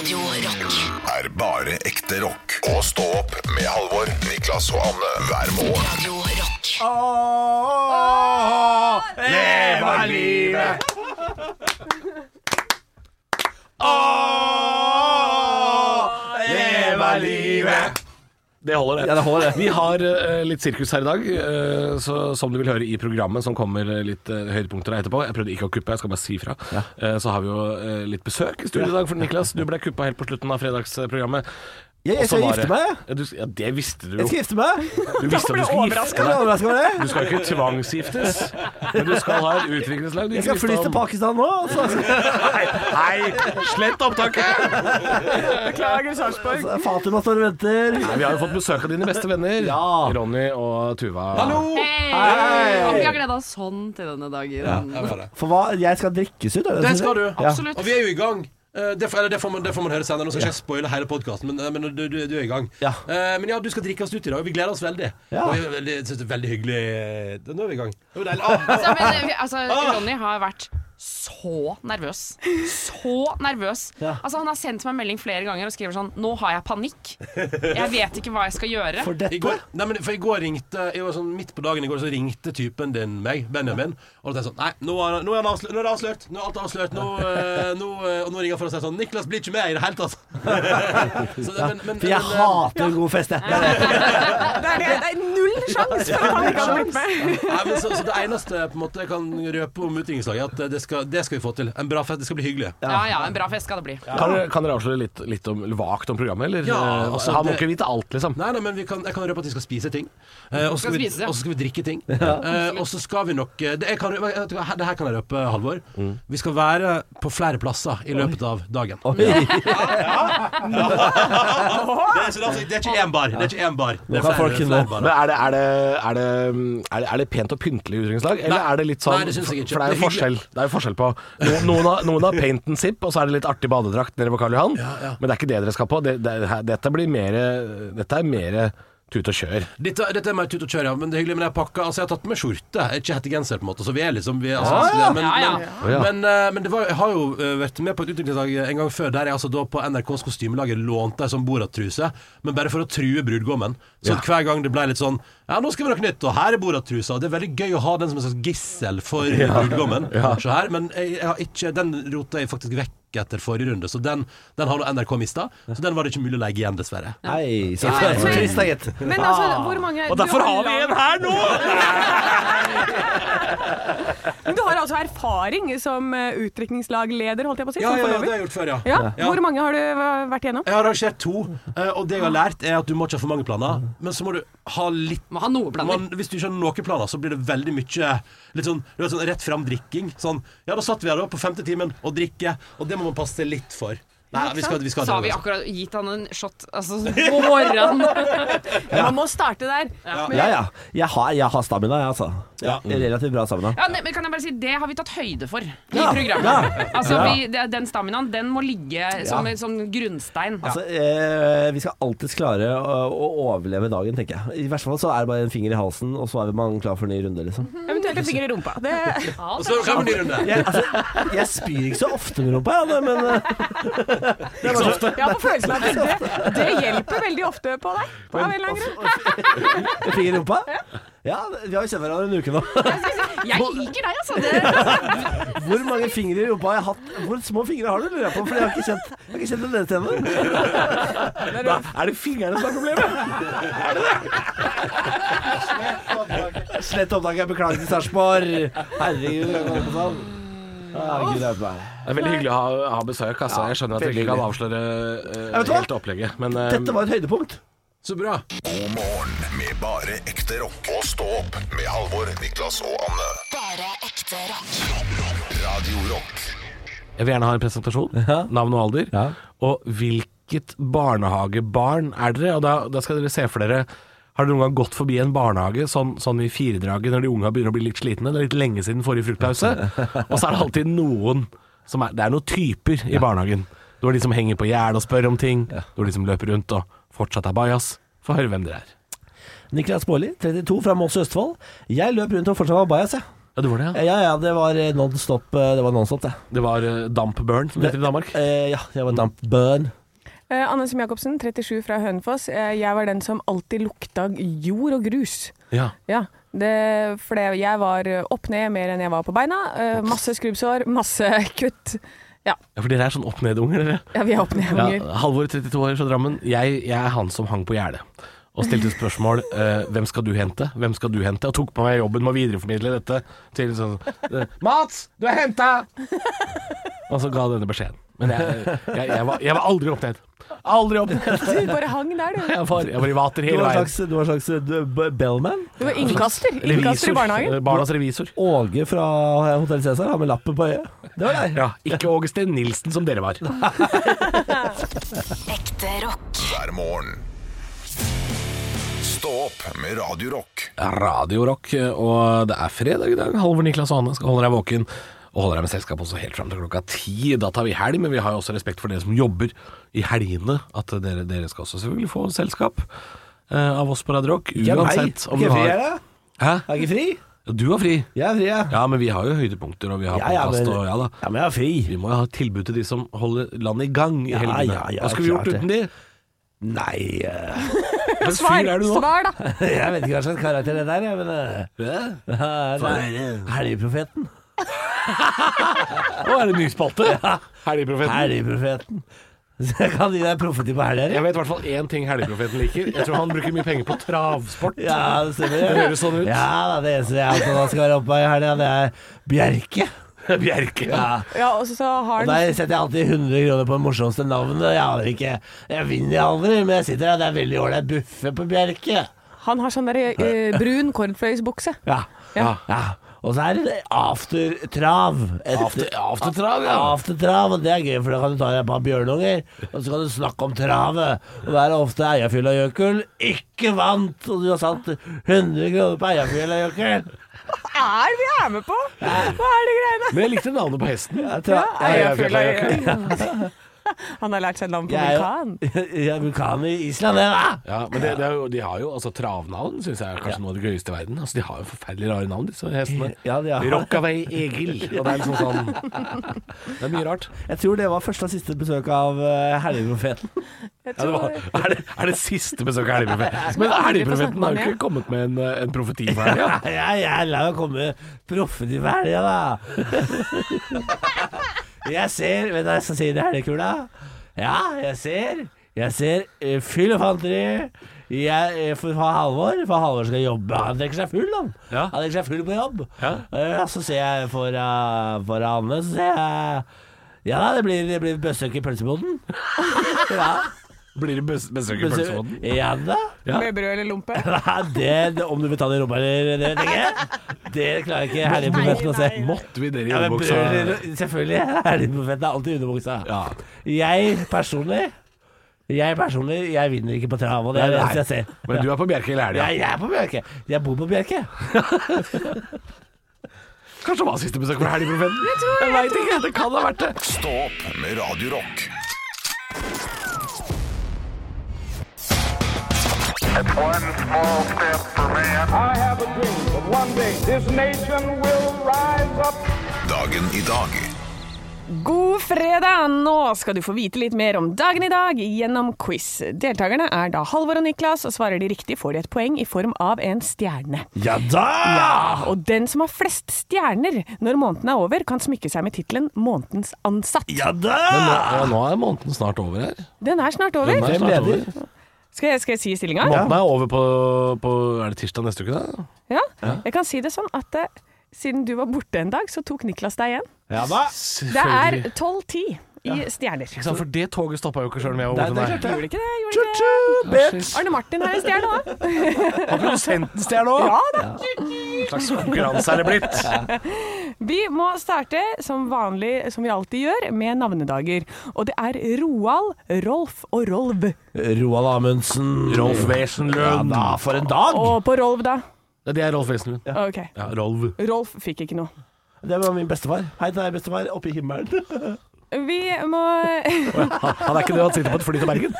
Radio Rock. er bare ekte rock. Og stå opp med Halvor, Niklas og Anne hver morgen. Radio Rock. Leve livet! Leve livet! Det holder, det. Ja, det holder, det. Vi har uh, litt sirkus her i dag, uh, så, som du vil høre i programmet, som kommer eh, litt uh, høydepunkter etterpå. Jeg prøvde ikke å kuppe, jeg skal bare si fra. Eh, så har vi jo litt besøk i studio i dag, for Niklas, du ble kuppa helt på slutten av fredagsprogrammet. Jeg, jeg skal gifte meg. Ja, du, ja, det visste du Jeg skal gifte meg. Du visste at du skulle gifte du deg. Du skal ikke tvangsgiftes, men du skal ha et utviklingslag. Jeg skal fly til. Pakistan nå. Så Nei, nei, slett opptaket! Beklager, Sarpsborg. så Fatima står og venter. Nei, vi har jo fått besøk av dine beste venner, Ja. Ronny og Tuva. Hei. Og vi har gleda oss sånn til denne dagen. For hva? Jeg skal drikkes ut, det Det skal du. Ja. Absolutt. Og vi er jo i gang. Eh, Det, får- eller det, får man, det får man høre senere. Nå skal jeg ikke spoile hele podkasten, men, eh, men du, du, du er i gang. Ja. Eh, men ja, du skal drikke oss ut i dag, og vi gleder oss veldig. Ja. Og jeg, jeg synes det er veldig hyggelig Nå er vi i gang. Det var deilig. Ah, Altså, men, vi- altså, Ronny har vært så nervøs. Så nervøs. Ja. Altså, han har sendt meg melding flere ganger og skriver sånn Nå har jeg panikk. Jeg vet ikke hva jeg skal gjøre. For I går, nei, men for i går ringte jeg var sånn Midt på dagen i går så ringte typen din meg, Benjamin. Og da tenkte jeg sånn Nei, nå er, nå er, han avslørt, nå er det avslørt. Nå er alt avslørt. Nå, øh, nå, øh, og nå ringer han for å si sånn Niklas blir ikke med i det hele tatt. så det, men, men, For jeg men, eh, hater en god fest, jeg. Det er det. Det er, sjanse så, så Det eneste på en måte jeg kan røpe om utviklingslaget, er at det skal, det skal vi få til. En bra fest. Det skal bli hyggelig. Ja ja, en bra fest skal det bli. Kan, kan dere avsløre litt, litt om, vagt om programmet, eller? Ja, Eh, altså, Han må ikke vite alt, liksom. Nei, nei, men vi kan, jeg kan røpe at vi skal spise ting. Eh, og så Skal skal, ja. skal vi drikke ting. Eh, og så skal vi nok eh, det, jeg kan, vet du det her kan jeg røpe, Halvor. Mm. Vi skal være på flere plasser i løpet av dagen. Oi. det, er, så det, er, altså- det er ikke én bar. Det er ikke én bar. Det er kan folk flere, nå. Men er det, er, det, er, det, er, det, er det pent og pyntelig utdrikningslag, eller er det litt sånn Nei, det jeg ikke. For det er jo er forskjell, det er jo forskjell på Noen har, noen har paint and sip, og så er det litt artig badedrakt nede på Karl Johan. ja. Men det er ikke det dere skal på. Det, det, dette blir mer Dette er mer tut og kjør. Dette, dette er mer tut og kjør, ja. Men det er hyggelig. Men jeg pakka Altså, jeg har tatt med skjorte, ikke hettegenser, på en måte. Så vi er liksom vi er, altså, ja. Men, Ja, ja. men, ja. men, eh, men det var, jeg har jo eh, vært med på et utviklingslag en gang før, der jeg altså da på NRKs kostymelager lånte ei sånn Borat-truse, men bare for å true brudgommen. Så at hver gang det ble litt sånn Ja, nå skal vi noe nytt, og her er Borat-trusa. Det er veldig gøy å ha den som en slags gissel for brudgommen. Se her. Men jeg, jeg har ikke Den rota jeg faktisk vekk etter forrige runde, så den, den har nå NRK mista. Så den var det ikke mulig å legge igjen, dessverre. Nei, så trist, da, gitt. Men altså, hvor mange Og derfor har vi en her nå! Men du har altså erfaring som eh, utdrikningslagleder, holdt jeg på å si. Ja, ja, ja, det har jeg gjort før, ja. Ja. Hvor mange har du eh, vært igjennom? Jeg har arrangert to, eh, og det jeg har lært, er at du må ikke ha for mange planer. Men så må du ha litt Må ha noe planer. man, Hvis du ikke har noen planer, så blir det veldig mye Litt sånn, litt sånn rett fram drikking. Sånn Ja, da satt vi her da på femte timen og drikke, og det må man passe litt for. Nei, vi skal, vi skal Så har vi akkurat gitt han en shot altså, på morgenen. Man må starte der. Ja, ja. Jeg har, jeg har stamina, jeg, altså. Ja, relativt bra stamina. Ja, men kan jeg bare si, Det har vi tatt høyde for i programmet. ja. Altså, Ja. vi, Den staminaen den må ligge som Ja. en sånn grunnstein. Altså, eh, vi skal alltids klare å, å overleve dagen, tenker jeg. I verste fall så er det bare en finger i halsen, og så er man klar for en ny runde, liksom. Eventuelt en finger i rumpa. Det, Og så kommer en ny runde. Jeg, altså, jeg spyr ikke så ofte med rumpa, jeg, men eh, Ikke så ofte. Ja, på følelsen av at det, det hjelper veldig ofte på deg. På en eller annen grunn. finger i rumpa? Ja, vi har jo kjent hverandre en uke nå. Jeg liker deg, altså. Det, Hvor mange fingre i rumpa har jeg hatt? Hvor små fingre har du, lurer jeg på? For jeg har ikke kjent, jeg har ikke kjent ennå. Da er det fingrene som er problemet. Slett opptaket, beklager til Sarpsborg. Herregud, jeg. Herregud, det er meg. Det er veldig hyggelig å ha, ha besøk. Altså. Jeg skjønner at dere ikke kan avsløre uh, vet du hva? helt opplegget, men uh, Dette var et høydepunkt. Så bra. God morgen med bare ekte rock. Og stå opp med Halvor, Niklas og Anne. Bare ekte rock. Radio Rock. jeg vil gjerne ha en presentasjon. Navn og alder. Ja. Og hvilket barnehagebarn er dere? Og da, da skal dere se for dere Har dere noen gang gått forbi en barnehage sånn, sånn i firedraget når de unga begynner å bli litt slitne? Det er litt lenge siden forrige fruktpause. Og så er det alltid noen er Det er noen typer i barnehagen. Du har de som henger på gjerdet og spør om ting. Du har de som løper rundt og fortsatt er bajas. Få høre hvem dere er. Niklas Baarli, 32, fra Moss Østfold. Jeg løp rundt og fortsatt var bajas, jeg. Ja, det var det, ja. Ja, ja, det var eh, non-stop. eh, Det var non-stop, det. Det var eh, Damp Burn, som det heter i Danmark. Eh, ja, jeg var damp burn. Eh, Anne Sem Jacobsen, 37 fra Hønefoss. Eh, jeg var den som alltid lukta jord og grus. Ja. Ja, det, for det, jeg var opp ned mer enn jeg var på beina. Uh, masse skrubbsår, masse kutt. Ja, ja, for dere er sånn opp-ned-unger, dere. ja vi er opp ned, Ja. Halvor, 32 år fra Drammen. Jeg, jeg er han som hang på gjerdet. Og stilte spørsmål uh, hvem skal du hente, hvem skal du hente? Og tok på meg jobben med å videreformidle dette til sånn uh, Mats, du er henta! og så ga denne beskjeden. Men jeg, jeg, jeg, var, jeg var aldri opp ned. Aldri opp. Du bare hang der, du. Jeg var, jeg var i vater hele en veien. du var en slags eh, bellman. Du var innkaster. Innkaster i barnehagen. Eh, Barnas revisor. Åge fra Hotell Cæsar har med lappen på øyet. Det var deg. Ja, ikke Åge Steen Nilsen som dere var. Ekte rock. hver morgen. Stå opp med Radio Rock. Radio Rock, og det er fredag i dag. Halvor Niklas Ane skal holde deg våken. Og holder deg med selskap også helt fram til klokka ti. Da tar vi helg, men vi har jo også respekt for dere som jobber i helgene. At dere, dere skal også selvfølgelig få selskap uh, av oss på Radio Rock. Uansett om Ikke du fri, har er det? Hæ? Er jeg ikke fri? Du har fri? Jeg er fri, ja. Ja, men vi har jo høydepunkter, og vi har Ja, ja, podkast men- og ja da. Ja, men jeg er fri. Vi må jo ha et tilbud til de som holder landet i gang i Ja, helgene. ja, ja, Hva skulle vi gjort uten de? Nei uh... Svar, er du nå? svar da. Jeg vet ikke hva slags karakter det der er, men uh... er Helgeprofeten. Å, er det ny spalte? Helgeprofeten. Helgeprofeten. Så jeg kan gi deg profeti på helga. Jeg vet i hvert fall én ting Helgeprofeten liker. Jeg tror han bruker mye penger på travsport. Ja, det stemmer. Det høres sånn ut. Ja, det eneste jeg opptatt skal være oppe i helga, det er Bjerke. Bjerke. Ja. Ja, og så har Og han der setter jeg alltid 100 kroner på det morsomste navnet. Jeg aner ikke Jeg vinner aldri, men jeg sitter der. Det er veldig ålreit buffe på Bjerke. Han har sånn der, eh, brun cornflakesbukse. Ja. Ja. ja. Og så er det aftertrav. Aftertrav, After- ja. Aftertrav, og det er gøy, for da kan du ta deg et par bjørnunger, og så kan du snakke om travet. Og der er ofte Eiafjella-Jøkul ikke vant, og du har satt 100 kroner på Eiafjella-Jøkul. Er det vi er med på? Hva er det greiene? Men jeg likte navnet på hesten. Eierfyll av Ja, jeg- Eiafjella- Han har lært seg navn på vulkan. Ja, vulkan i Island, det, da. Ja, men det, det er jo, de har jo altså Travnavn syns jeg er kanskje noe av det gøyeste i verden. Altså, de har jo forferdelig rare navn, disse hestene. Ja, de har- Rockaway Egil. Og det er liksom sånn Det er mye rart. Jeg tror det var første og siste besøk av Helligprofeten. Helgeprofeten. Ja, det var, er, det, er det siste besøk av Helligprofeten? Men Helligprofeten har jo ikke kommet med en, eh, en profeti for helga. Ja, jeg la meg komme profeti for helga, da. Jeg ser Vet du hva jeg skal si i helgekula? Ja, jeg ser. Jeg ser uh, fyll og fanteri. Jeg, eh, for, for Halvor For Halvor skal jobbe. Han drikker seg full, han. Ja. Han drikker seg full på jobb. Ja. Uh, så ser jeg for, uh, for Anne, så ser jeg Ja da, det blir, det blir bøssøk i pølseboden. ja. Blir det besøker besøk i Besøk- Ja da. Ja. Med brød eller lompe? Nei, det, det, om du vil ta det i rumpa eller det, jeg. Det klarer ikke herreprofeten å se. Måtte vi det i Ja, underbuksa? brød- selvfølgelig. Herreprofeten er alltid underbuksa. Ja. Jeg personlig Jeg personlig, jeg vinner ikke på trav, og det er det eneste jeg ser. Men du er på Bjerke hele helga? Ja, jeg er på Bjerke. Jeg bor på Bjerke. Kanskje det var siste besøk for Helgeprofeten? Jeg, jeg, jeg veit ikke. Det kan ha vært det. Stå opp med Radio Dagen i dag. God fredag! Nå skal du få vite litt mer om dagen i dag gjennom quiz. Deltakerne er da Halvor og Niklas, og svarer de riktig får de et poeng i form av en stjerne. Ja da! Ja, og den som har flest stjerner når måneden er over, kan smykke seg med tittelen 'Månedens ansatt'. Ja da! Men nå, ja, nå er måneden snart over her. Den er snart over. Den er snart over. Skal jeg, skal jeg si stillinga? Måneden er over på, på Er det tirsdag neste uke, da? Ja. Jeg kan si det sånn at eh, siden du var borte en dag, så tok Niklas deg igjen. Ja da! Det er 12-10 i stjerner. Ikke sant, For det toget stoppa jo ikke sjøl om jeg var borte. er klart Gjorde ikke det? Gjorde ikke det? Bitch! Arne Martin er en stjerne òg. Har produsenten stjerne òg? Ja da. Slags konkurranse er det blitt? Vi må starte som vanlig, som vi alltid gjør, med navnedager. Og det er Roald, Rolf og Rolv. Roald Amundsen. Rolf Ja Wesenlund. da, for en dag! Og på Rolv, da? Ja, det er Rolf Wesenlund. Ok. Ja, Rolv. Rolf fikk ikke noe. Det var min bestefar. Hei til deg, bestefar. Oppe i himmelen. Vi må Han er ikke det, han sitter på et fly til Bergen.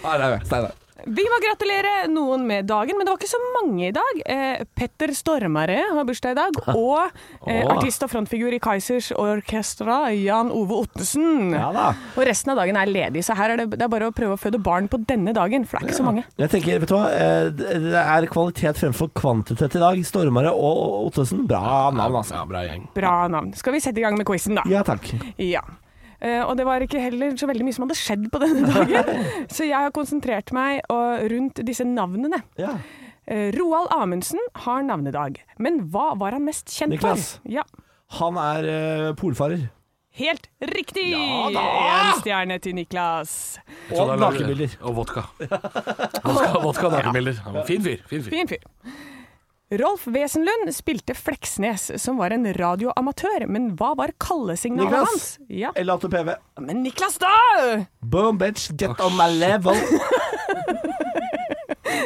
Nei, nei, Steinar. Vi må gratulere noen med dagen, men det var ikke så mange i dag. Eh, Petter Stormare har bursdag i dag, og eh, artist og frontfigur i Kaizers Orkestra, Jan Ove Ottesen. Ja da. Og resten av dagen er ledig, så her er det, det er bare å prøve å føde barn på denne dagen, for det er ikke så mange. Jeg tenker, vet du hva, eh, det det er kvalitet fremfor kvantitet i dag. Stormare og Ottesen, bra navn, altså. Ja, bra gjeng. Bra navn. Skal vi sette i gang med quizen, da? Ja takk. Ja. Eh, og det var ikke heller så veldig mye som hadde skjedd på denne dagen. så jeg har konsentrert meg rundt disse navnene. Ja. Eh, Roald Amundsen har navnedag, men hva var han mest kjent Niklas. for? Ja. Han er eh, polfarer. Helt riktig! Ja da! En stjerne til Niklas. Og nakenbilder. Og vodka. Vodka, vodka og nakenbilder. Ja, Fin fyr. Fin fyr. Fin fyr. Rolf Wesenlund spilte Fleksnes, som var en radioamatør, men hva var kallesignalet Niklas. hans? Ja. LATPV. Men Niklas, da! Boom, bitch, get on my level.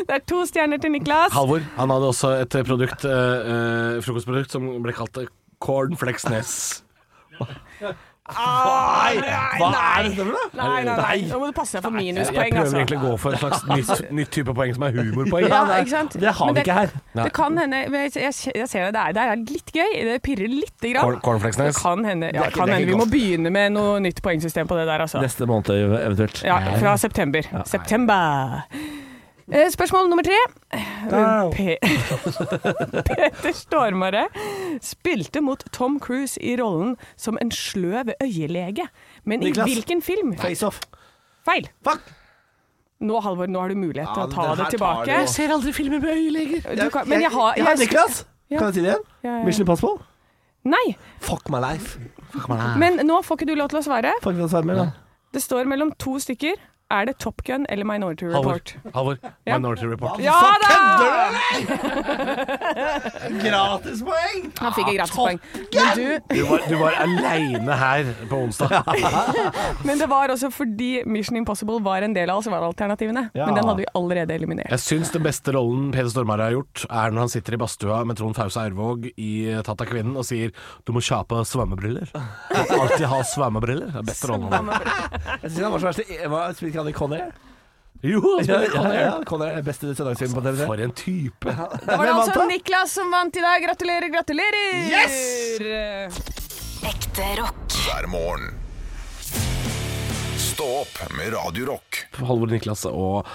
Det er to stjerner til Niklas. Halvor han hadde også et produkt, eh, eh, frokostprodukt som ble kalt Corn Flexness. Nei, hva er dette for noe? Nei, nei, nei. Nå må du passe deg for minuspoeng. jeg prøver altså. egentlig å gå for et slags nytt, nytt type poeng som er humorpoeng. Ja, ikke sant? Det har vi ikke her. Det kan hende jeg, ser det, det er, litt gøy. Det pirrer lite grann. Corn, corn Det kan hende, ja, kan hende vi må begynne med noe nytt poengsystem på det der, altså. Neste måned eventuelt. Ja, fra september. September. Eh, Spørsmål nummer tre. Pe Peter Stormare spilte mot Tom Cruise i rollen som en sløv øyelege. Men i hvilken film? Face off. Feil. Fuck! Nå, Halvor, nå har du mulighet til Ja, å ta det det tilbake. Jeg ser aldri filmer med øyeleger. Du kan, men jeg har, Jeg jeg, Niklas. Ja. Kan jeg si det igjen? Ja, ja. Mission Impossible. Nei, Fuck my life. men nå får ikke du lov til å svare. Fuck svare med, da. Det står mellom to stykker. Er det Top Gun eller Minority Report? Halvor. Ja. Minority Report. Ja da! Gratispoeng! Han fikk et gratispoeng. Men, du, Du var, du var aleine her på onsdag. men det var også fordi Mission Impossible var en del av alternativene Ja. Men den hadde vi allerede eliminert. Jeg syns den beste rollen Peder Stormare har gjort, er når han sitter i badstua med Trond Fause Ervåg i Tatt av kvinnen og sier 'du må kjøpe svømmebriller'. Alltid ha svømmebriller. Det er beste rollen han har. Jeg synes han var så verst. Hva Spilte ikke han spiller Conair? Ja, ja, ja. Conair er beste søndagsfilm på TV. For en type. Det var det altså? Niklas som vant i dag. Gratulerer, gratulerer! Yes! Ekte rock. hver morgen. Stå opp med Radiorock. Halvor Niklas og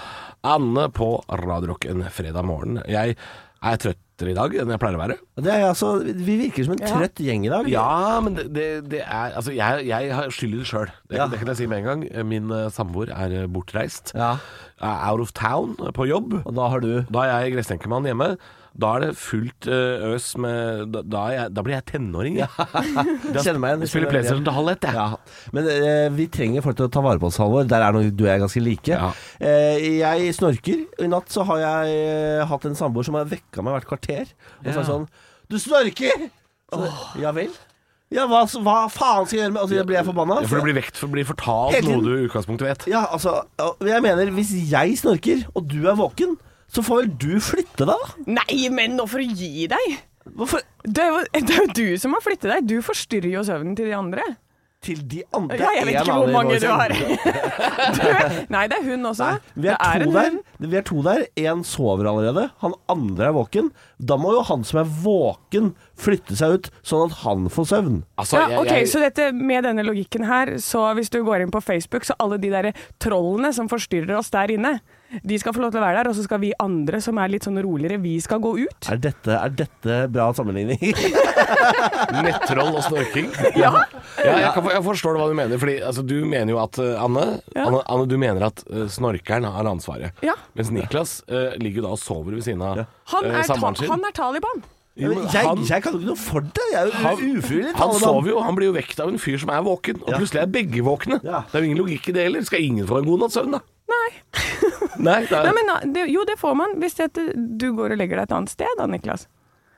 Anne på Radio Rock en fredag morgen. Jeg er trøttere i dag enn jeg pleier å være. Det er altså, vi virker som en trøtt gjeng i dag. Ja, men det, det, det er Altså, jeg, jeg har skyld i det sjøl. Det, Ja. det kan jeg si med en gang. Min uh, samboer er eh, bortreist. Ja. Er out of town eh, på jobb. Og da har du Da er jeg gresstenkemann hjemme. Da er det fullt uh, øs med Da, da, er jeg, da blir jeg tenåring. jeg. Kjenner meg igjen. Spiller PlayStation til halv ett, jeg. Ja. Men uh, vi trenger folk til å ta vare på oss, Halvor. Der er noe du og jeg ganske like. Ja. Uh, jeg snorker. I natt så har jeg hatt en samboer som har vekka meg hvert kvarter. Og sagt sånn Du snorker! Så, Ja vel? Ja, hva, hva faen skal jeg gjøre med Altså, jeg blir jeg forbanna. Ja, For du blir vekt for å bli fortalt noe du i utgangspunktet vet. Ja, altså Jeg mener, hvis jeg snorker, og du er våken, så får vel du flytte deg, da? Nei, men nå får du gi deg! Hvorfor Det er, jo, det er jo du som må flytte deg. Du forstyrrer jo søvnen til de andre. Til de andre Ja, jeg vet ikke hvor mange du har. Du, nei, det er hun også. Nei, vi det er, er to en der. hund. Vi er to der. Én sover allerede. Han andre er våken. Da må jo han som er våken, flytte seg ut, sånn at han får søvn. Altså, Ja, jeg- ok, jeg- Så dette, med denne logikken her, så hvis du går inn på Facebook, så alle de der trollene som forstyrrer oss der inne, de skal få lov til å være der, og så skal vi andre som er litt sånn roligere, vi skal gå ut. Er dette, er dette bra sammenligning? Nettroll og snorking? Ja, jeg, kan, jeg forstår hva du mener. Fordi altså, Du mener jo at eh, Anne, Ja. Anne, Anne du mener at uh, snorkeren har ansvaret. Ja. Mens Niklas uh, ligger da og sover ved siden av ja. er, samboeren sin. han er Taliban. Jo, jeg, han, jeg kan jo ikke noe for det. Jeg er jo Han- ufrivillig han sover jo, han blir jo vekt av en fyr som er våken, og Ja. plutselig er begge våkne. Ja. Det er jo ingen logikk i det heller. Skal ingen få en god natts søvn, da? Nei. Nei, det er, Nei men, det, jo, det får man hvis det, du går og legger deg et annet sted da, Niklas.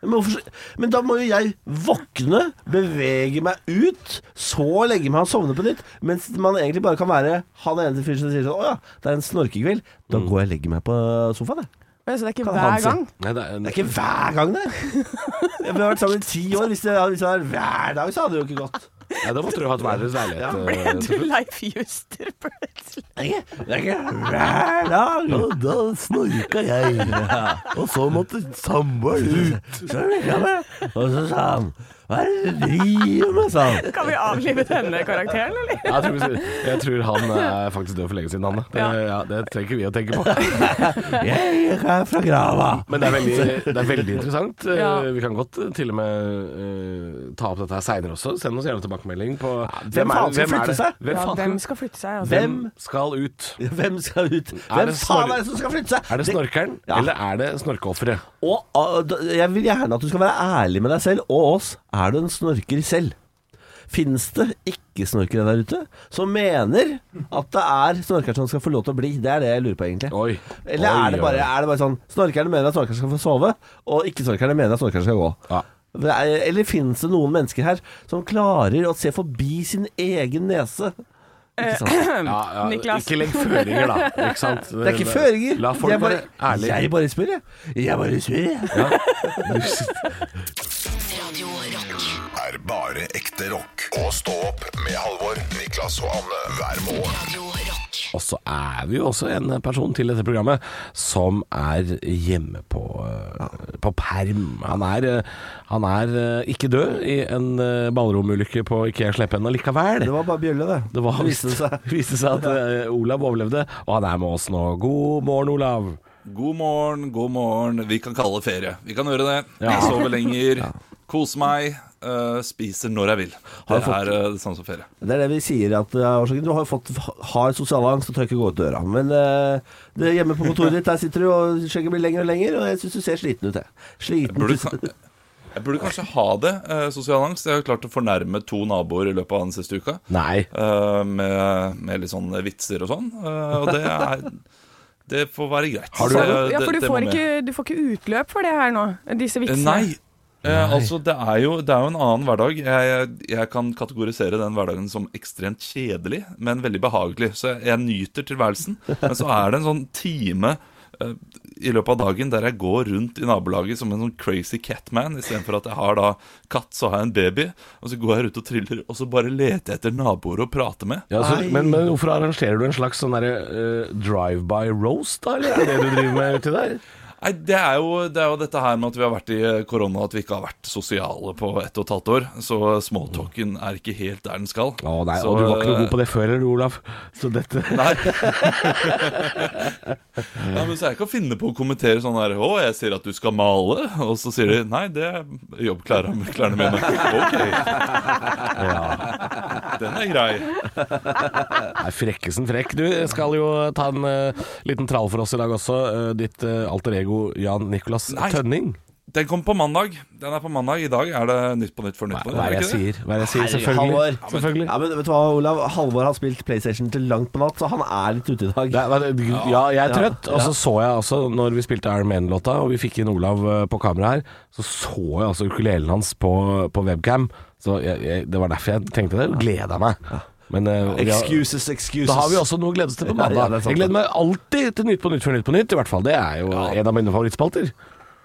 Men, hvorfor, men da må jo jeg våkne, bevege meg ut, så legge meg og sovne på nytt. Mens man egentlig bare kan være han ene fyren som sier sånn Å ja, det er en snorkekveld. Da Mm. går jeg og legger meg på sofaen, jeg. Så det er ikke Kan han hver si. gang. nei, det er, Det er ikke hver gang, det. Vi har vært sammen i ti år. Hvis det, hvis det var hver dag, så hadde det jo ikke gått. Ja, da måtte du hatt hver leilighet. Ja. Ble eh, du Leif Juster plutselig? Er hver dag. Og da snorka jeg. Og så måtte samboeren ut. Og så sa han Hva er det du driver med, sa han. Kan vi avlive denne karakteren, eller? Jeg tror, jeg tror han er faktisk død for lenge siden, Anne. Det, ja. det trenger ikke vi å tenke på. Jeg er fra grava. Men det er veldig, det er veldig interessant. Eh, Ja. Vi kan godt eh, til og med uh, ta opp dette her seinere også. Send oss gjerne tilbakemelding på hvem faen skal flytte seg? Hvem, Ja, hvem skal, flytte seg? Altså? hvem skal ut? Hvem skal ut? Er Hvem faen er det som skal flytte seg? Er det snorkeren, Ja. eller er det snorkeofferet? Og jeg vil gjerne at du skal være ærlig med deg selv og oss. Er du en snorker selv? Finnes det ikke-snorkere der ute som mener at det er snorkeren som skal få lov til å bli? Det er det jeg lurer på, egentlig. Oi. Eller Oi, er det, bare, er det bare sånn Snorkerne mener at snorkeren skal få sove, og ikke-snorkerne mener at snorkeren skal gå? Ja. Er- Eller finnes det noen mennesker her som klarer å se forbi sin egen nese? Ikke sant? Ja, ja, Niklas. Ikke legg føringer, da. Ikke sant? Det er ikke føringer. La folk jeg bare, være ærlige. Jeg bare spør, jeg. Jeg bare spør, jeg. Radio Rock. Er bare ekte rock. Og stå opp med Halvor, Niklas og Anne hver morgen. Radio Rock. Og så er vi jo også en person til dette programmet som er hjemme på, eh, på perm. Han er, eh, han er eh, ikke død i en ballromulykke på Ikea Sleppen allikevel. Det var bare bjølle, det. Det var, viste seg. viste seg at Olav overlevde, og han er med oss nå. God morgen, Olav. God morgen, god morgen. Vi kan kalle det ferie. Vi kan gjøre det. Ja. Jeg sover lenger, koser meg, Uh, spiser når jeg vil. Det Har du fått- er øh, det samme som ferie. Det er det vi sier at uh. Du har fått hard sosial angst og tør ikke gå ut døra. Men uh, det hjemme på kontoret ditt, der sitter du, og skjegget blir lenger og lenger, og jeg syns du ser sliten ut, jeg. Sliten Burde, ut. jeg burde kanskje ha det, øh, sosial angst. Jeg har klart å fornærme to naboer i løpet av den siste uka. Nei. øh, med, med litt sånn vitser og sånn. øh, og det er Det får være greit. Har du- Så, Ja, for du får, ikke, du får ikke utløp for det her nå, disse Eh, vitsene. Nei. Eh, altså, det er, jo, det er jo en annen hverdag. Jeg, jeg kan kategorisere den hverdagen som ekstremt kjedelig, men veldig behagelig. Så jeg, jeg nyter tilværelsen. Men så er det en sånn time eh, i løpet av dagen der jeg går rundt i nabolaget som en sånn crazy catman. Istedenfor at jeg har da katt, så har jeg en baby. Og så går jeg ut og triller, og så bare leter jeg etter naboer å prate med. Ja, så, men, men hvorfor arrangerer du en slags sånn derre uh, drive-by roast, da? Eller er det det du driver med uti der? Nei, det er, jo, det er jo dette her med at vi har vært i korona, at vi ikke har vært sosiale på ett og et halvt år. Så smalltalken er ikke helt der den skal. Å nei, så, og du var ikke noe god på det før heller, Olav. Så dette Nei. Nei, men så jeg kan finne på å kommentere sånn her Å, jeg ser at du skal male. Og så sier de Nei, det er jobbklærne klærne mine. Ok. Den er grei. Nei, frekkesen frekk. Du skal jo ta en uh, liten trall for oss i dag også. Uh, ditt uh, alter ego Jan Nicolas Nei. Tønning. Den kom på mandag. Den er på mandag. I dag er det Nytt på nytt for Nytt på nytt. Hva er det jeg sier? Hva er det jeg sier? Selvfølgelig. Halvor. Selvfølgelig. Ja, men vet du hva, Olav? Halvor har spilt PlayStation til langt på natt, så han er litt ute i dag. Det ja, jeg er trøtt. Og så så jeg altså, når vi spilte Iron Man-låta, og vi fikk inn Olav eh, på kamera her, så så jeg altså ukulelen hans på, på webcam. Så jeg, jeg, det var derfor jeg tenkte det. Gleda meg. Men uh, Excuses, excuses. da har vi også noe å glede oss til på Ja, ja, mandag. sant, jeg gleder meg alltid til Nytt på Nytt før Nytt på Nytt, i hvert fall. Det er jo en av mine favorittspalter.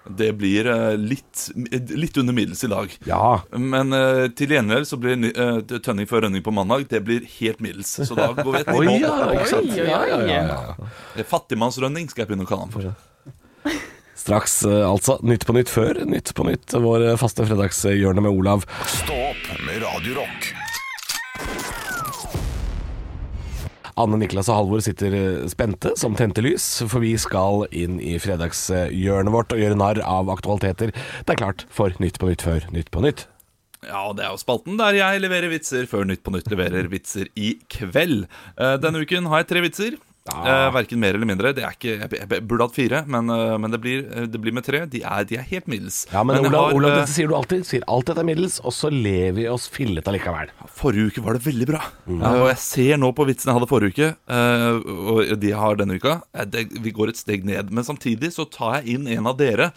Det blir eh, litt, litt under middels i dag. Ja. Men uh, til gjengjeld så blir eh, Tønning før Rønning på mandag Det blir helt middels. Så da går vi et nivå ja, opp. Ja, ja, ja, ja. Det Fattigmannsrønning skal jeg begynne å kalle han for. Straks, uh, altså. Nytt på Nytt før Nytt på Nytt. Vår faste fredagshjørne med Olav. Stå opp med Radio Anne, Niklas og Halvor sitter eh, spente som tente lys, for vi skal inn i fredagshjørnet vårt og gjøre narr av aktualiteter. Det er klart for Nytt på Nytt før Nytt på Nytt. Ja, det er jo spalten der jeg leverer vitser før Nytt på Nytt leverer vitser i kveld. Eh, denne uken har jeg tre vitser. Eh, Verken mer eller mindre. Det er ikke, jeg, burde hatt fire, men, eh, men det, blir, eh, det blir med tre. De er, de er helt middels. Ja, men, men Olav, har, Olav, dette sier du alltid. Sier alltid at det er middels, og så lever vi oss fillete allikevel. Forrige uke var det veldig bra. Mm. Uh, og jeg ser nå på vitsene jeg hadde forrige uke, uh, og de jeg har denne uka. det, vi går et steg ned. Men samtidig så tar jeg inn en av dere,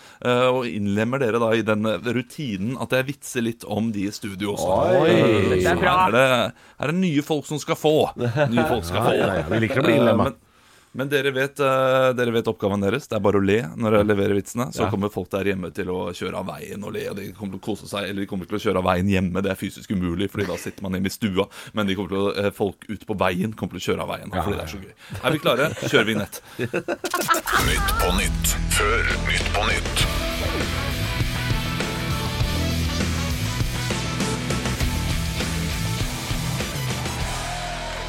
og innlemmer dere da i den rutinen at jeg vitser litt om de i studio også. Oi, det er bra. er det, er det nye folk som skal få. Nye folk skal få. Ja, ja, ja, vi liker å bli innlemma. Men- dere vet, eh, dere vet oppgaven deres. Det er bare å le når dere leverer vitsene. Så Ja. kommer folk der hjemme til å kjøre av veien og le, og de kommer til å kose seg. Eller de kommer til å kjøre av veien hjemme. Det er fysisk umulig, Fordi da sitter man hjemme i stua. Men å, eh, folk ute på veien kommer til å kjøre av veien. Fordi det er så gøy. Er vi klare? Kjører vi nett. Nytt på nytt før Nytt på nytt.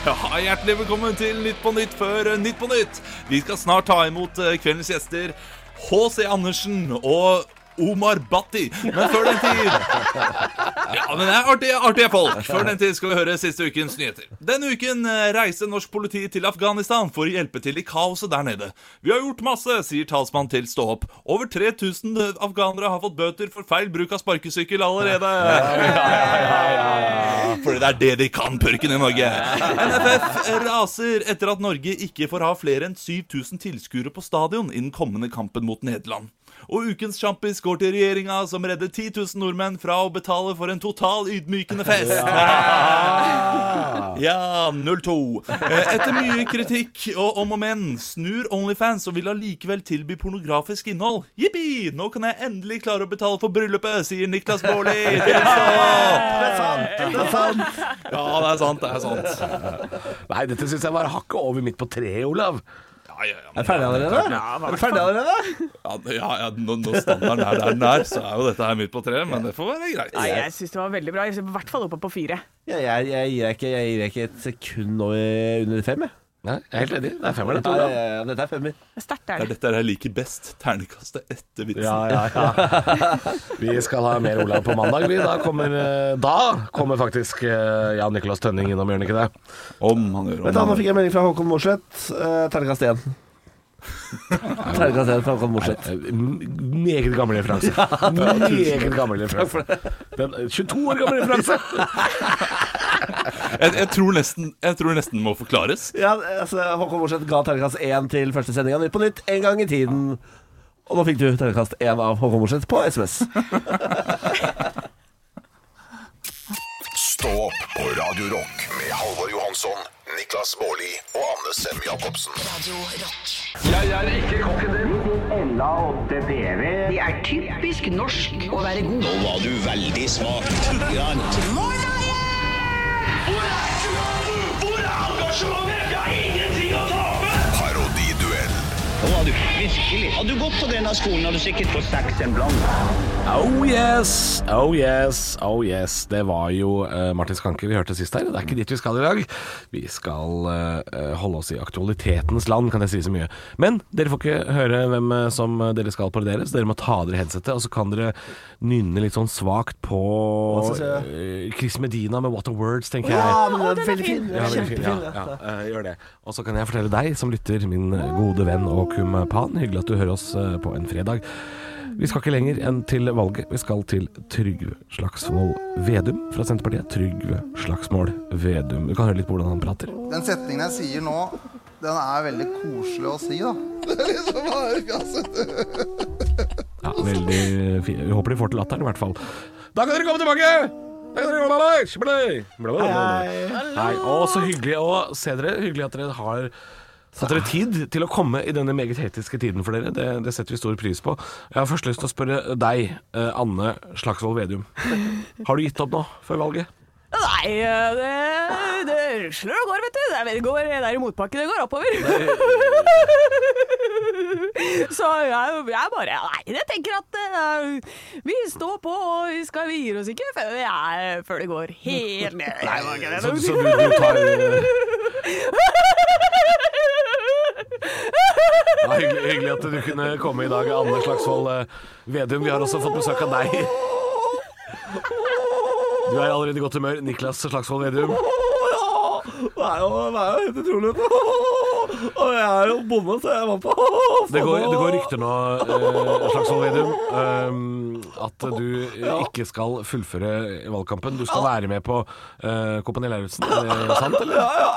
Ja, hjertelig velkommen til Nytt på Nytt før eh, Nytt på Nytt. Vi skal snart ta imot eh, kveldens gjester H.C. Andersen og Omar Bhatti. Men før den tid Ja, men det er artige, artige folk. Før den tid skal vi høre siste ukens nyheter. Denne uken reiste reiser norsk politi til Afghanistan for å hjelpe til i kaoset der nede. Vi har gjort masse, sier talsmann til Stå opp. Over 3000 afghanere har fått bøter for feil bruk av sparkesykkel allerede. Ja, ja, ja, Fordi det er det de kan, pørken i Norge. NFF raser etter at Norge ikke får ha flere enn 7000 tilskuere på stadion innen kommende kampen mot Nederland. Og ukens sjampis går til regjeringa, som redder 10 000 nordmenn fra å betale for en total ydmykende fest. Ja, 02. Eh, Etter mye kritikk og om og men snur Onlyfans og vil allikevel tilby pornografisk innhold. Jippi! Nå kan jeg endelig klare å betale for bryllupet, sier Niklas Baarli. Det er sant! Det er sant! Ja, det er sant. Det er sant. Nei, dette syns jeg var hakket over midt på treet, Olav. Ja, ja, ja. Er du ferdig allerede? Er du ferdig allerede? Ja, ja, ja når, standarden er der den er, så er jo dette her midt på treet, men det får være greit. Nei, jeg syns det var veldig bra. Jeg er I hvert fall oppe på fire. Ja, jeg, jeg, gir ikke, jeg gir ikke et sekund over, under fem, jeg. Nei, jeg er helt enig. Det er femmer, dette. Ja, ja, ja, dette er femmer. Det er sterkt, Det er dette jeg liker best. Ternekastet etter vitsen. Ja, ja, ja. Vi skal ha mer Olav på mandag. Vi. Da, kommer, eh, da kommer faktisk eh, Jan Nicolas Tønning innom, gjør han ikke det? Om han gjør du, Nå fikk jeg melding fra Håkon Mosleth. Ternekast Terningkast én. Terningkast én fra Håkon Mosleth. Eh, Meget gammel referanse. Meget gammel referanse. Den, eh, 22 år gammel referanse! jeg, jeg, tror nesten, jeg tror nesten må forklares. Ja, altså, Håkon Morseth ga terningkast én til første sendinga Nytt på Nytt en gang i tiden. Og nå fikk du terningkast én av Håkon Morseth på SMS. Stå opp på Radio Rock med Halvor Johansson, Niklas Baarli og Anne Sem Jacobsen. Radio Rock. Det er typisk norsk å være god. Nå var du veldig smak. Parodiduell. Nå var du virkelig. Hadde du gått på denne skolen, hadde du sikkert fått seks en blant. Oh yes, oh yes, oh yes. Det var jo uh, Martin Skanke vi hørte sist her. Det er ikke dit vi skal i dag. Vi skal uh, holde oss i aktualitetens land, kan jeg si så mye. Men dere får ikke høre hvem som dere skal parodiere, så dere må ta av dere headsetet, og så kan dere nynne litt sånn svakt på eh, Chris Medina med What a Words, tenker jeg. Ja, men den er veldig fin. Ja, veldig fin. Ja, ja, gjør det. Og så kan jeg fortelle deg som lytter, min gode venn og kumpan, hyggelig at du hører oss eh, på en fredag. Vi skal ikke lenger enn til valget. Vi skal til Trygve Slagsvold Vedum fra Senterpartiet. Trygve Slagsmål Vedum. Du kan høre litt på hvordan han prater. Den setningen jeg sier nå, den er veldig koselig å si, da. Det er liksom bare Ja, veldig fint. Vi håper de får til latteren, i hvert fall. Da kan dere komme tilbake! Komme tilbake! Hei. Å, så hyggelig å se dere. Hyggelig at dere har Tatt dere tid til å komme i denne meget hetiske tiden for dere. Det, det setter vi stor pris på. Jeg har først lyst til å spørre deg, eh, Anne Slagsvold Vedum. Har du gitt opp nå, før valget? Nei, det, det rusler og går, vet du. Det går, det er i motbakke, det går oppover. Så jeg, jeg bare Nei, jeg tenker at uh, vi står på, og vi skal vi gir oss ikke før, vi er, før det går helt ned. Nei, det var ikke. Så, så du, du tar eh, hyggelig, at du kunne komme i dag, Anne Slagsvold eh, Vedum. Vi har også fått besøk av deg. Du er allerede i godt humør. Niklas Slagsvold Vedum. Det er jo, det er jo helt utrolig. Og jeg er jo bonde, så jeg var på Det går, det går rykter nå, eh, Slagsvold Vedum, eh, at du ja. ikke skal fullføre valgkampen. Du skal være med på eh, Kompani Lauritzen. Er det sant, eller? Ja, ja,